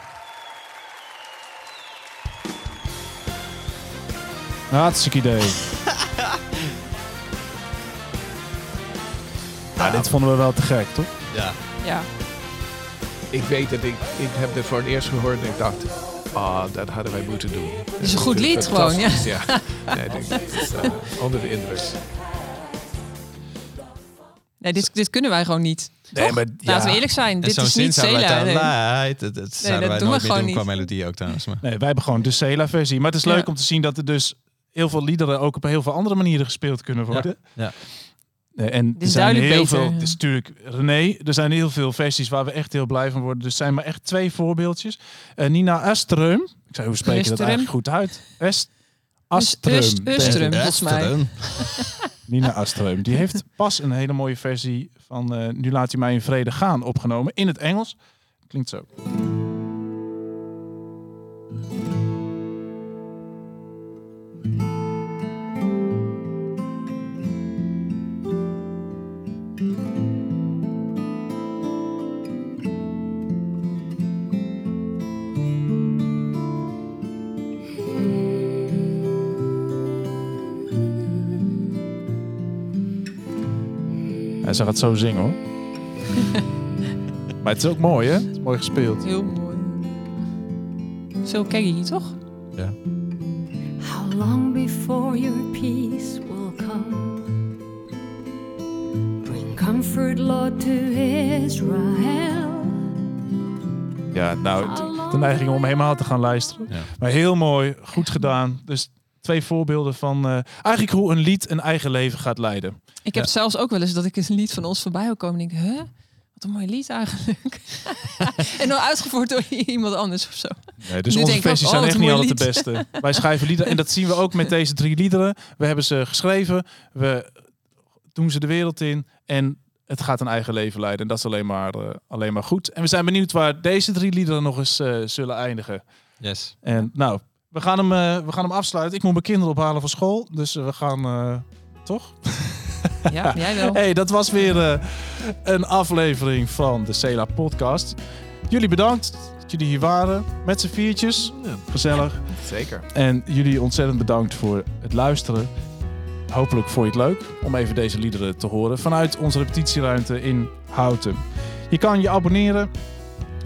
Hartstikke idee. Nou, dit vonden we wel te gek, toch? Ja. Ja. Ik weet dat ik, ik heb dit voor het eerst gehoord en ik dacht, ah, dat hadden wij moeten doen. Het is een goed lied gewoon, ja. Ja. Nee, ik denk, is, eh, onder de indruk. Nee, dit, dit kunnen wij gewoon niet. Nee, Toch? maar Laten we ja. eerlijk zijn. En Dit is niet wij Cela. nee. light. Dat, dat zouden wij dat doen we nooit meer gewoon doen qua melodie ook trouwens. Maar. Nee, wij hebben gewoon de Cela-versie. Maar het is leuk Ja. om te zien dat er dus heel veel liederen ook op heel veel andere manieren gespeeld kunnen worden. Ja. Nee, en er zijn heel beter. veel. Het is natuurlijk René. Er zijn heel veel versies waar we echt heel blij van worden. Dus er zijn maar echt twee voorbeeldjes. Eh, Nina Aström. Ik zei, hoe spreek je dat eigenlijk goed uit? Est volgens mij. Nina Aström. Die heeft pas een hele mooie versie van eh, Nu laat u mij in vrede gaan opgenomen. In het Engels. Klinkt zo. Ze gaat zo zingen hoor. Maar het is ook mooi, hè? Het is mooi gespeeld. Heel mooi. Zo Keggy, toch? Ja. How long before your peace will come? Bring comfort, Lord, to Israel. Ja, nou, de neiging om helemaal te gaan luisteren. Ja. Maar heel mooi, goed gedaan. Dus twee voorbeelden van eh, eigenlijk hoe een lied een eigen leven gaat leiden. Ik heb Ja. zelfs ook wel eens dat ik een lied van ons voorbij wil komen en denk, huh? Wat een mooi lied eigenlijk. en dan uitgevoerd door iemand anders of zo. Nee, dus Nu onze ook, versies oh, zijn echt niet altijd de beste. Wij schrijven liederen en dat zien we ook met deze drie liederen. We hebben ze geschreven, we doen ze de wereld in en het gaat een eigen leven leiden. En dat is alleen maar, eh, alleen maar goed. En we zijn benieuwd waar deze drie liederen nog eens eh, zullen eindigen. Yes. En nou, we gaan, hem, eh, we gaan hem afsluiten. Ik moet mijn kinderen ophalen van school, dus we gaan... eh, toch? Ja, jij wel. Hey, dat was weer eh, een aflevering van de Cela podcast. Jullie bedankt dat jullie hier waren met z'n viertjes. Gezellig. Zeker. En jullie ontzettend bedankt voor het luisteren. Hopelijk vond je het leuk om even deze liederen te horen vanuit onze repetitieruimte in Houten. Je kan je abonneren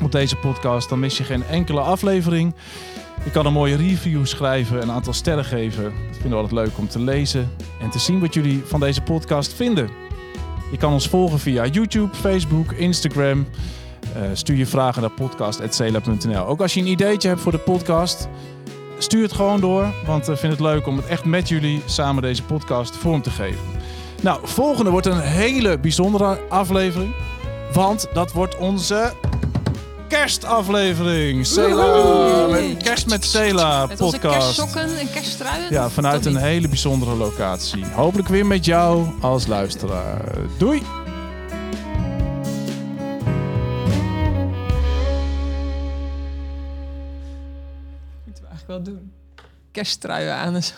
op deze podcast, dan mis je geen enkele aflevering. Je kan een mooie review schrijven, een aantal sterren geven. Dat vinden we altijd leuk om te lezen en te zien wat jullie van deze podcast vinden. Je kan ons volgen via YouTube, Facebook, Instagram. Eh, stuur je vragen naar podcast.cela.nl. Ook als je een ideetje hebt voor de podcast, stuur het gewoon door. Want we vinden het leuk om het echt met jullie samen deze podcast vorm te geven. Nou, volgende wordt een hele bijzondere aflevering. Want dat wordt onze kerstaflevering. Met kerst met Cela Met onze podcast. kerstsokken en kerststruien. Ja, vanuit een hele bijzondere locatie. Hopelijk weer met jou als luisteraar. Doei! Moeten we eigenlijk wel doen. Kerststruien aan en zo.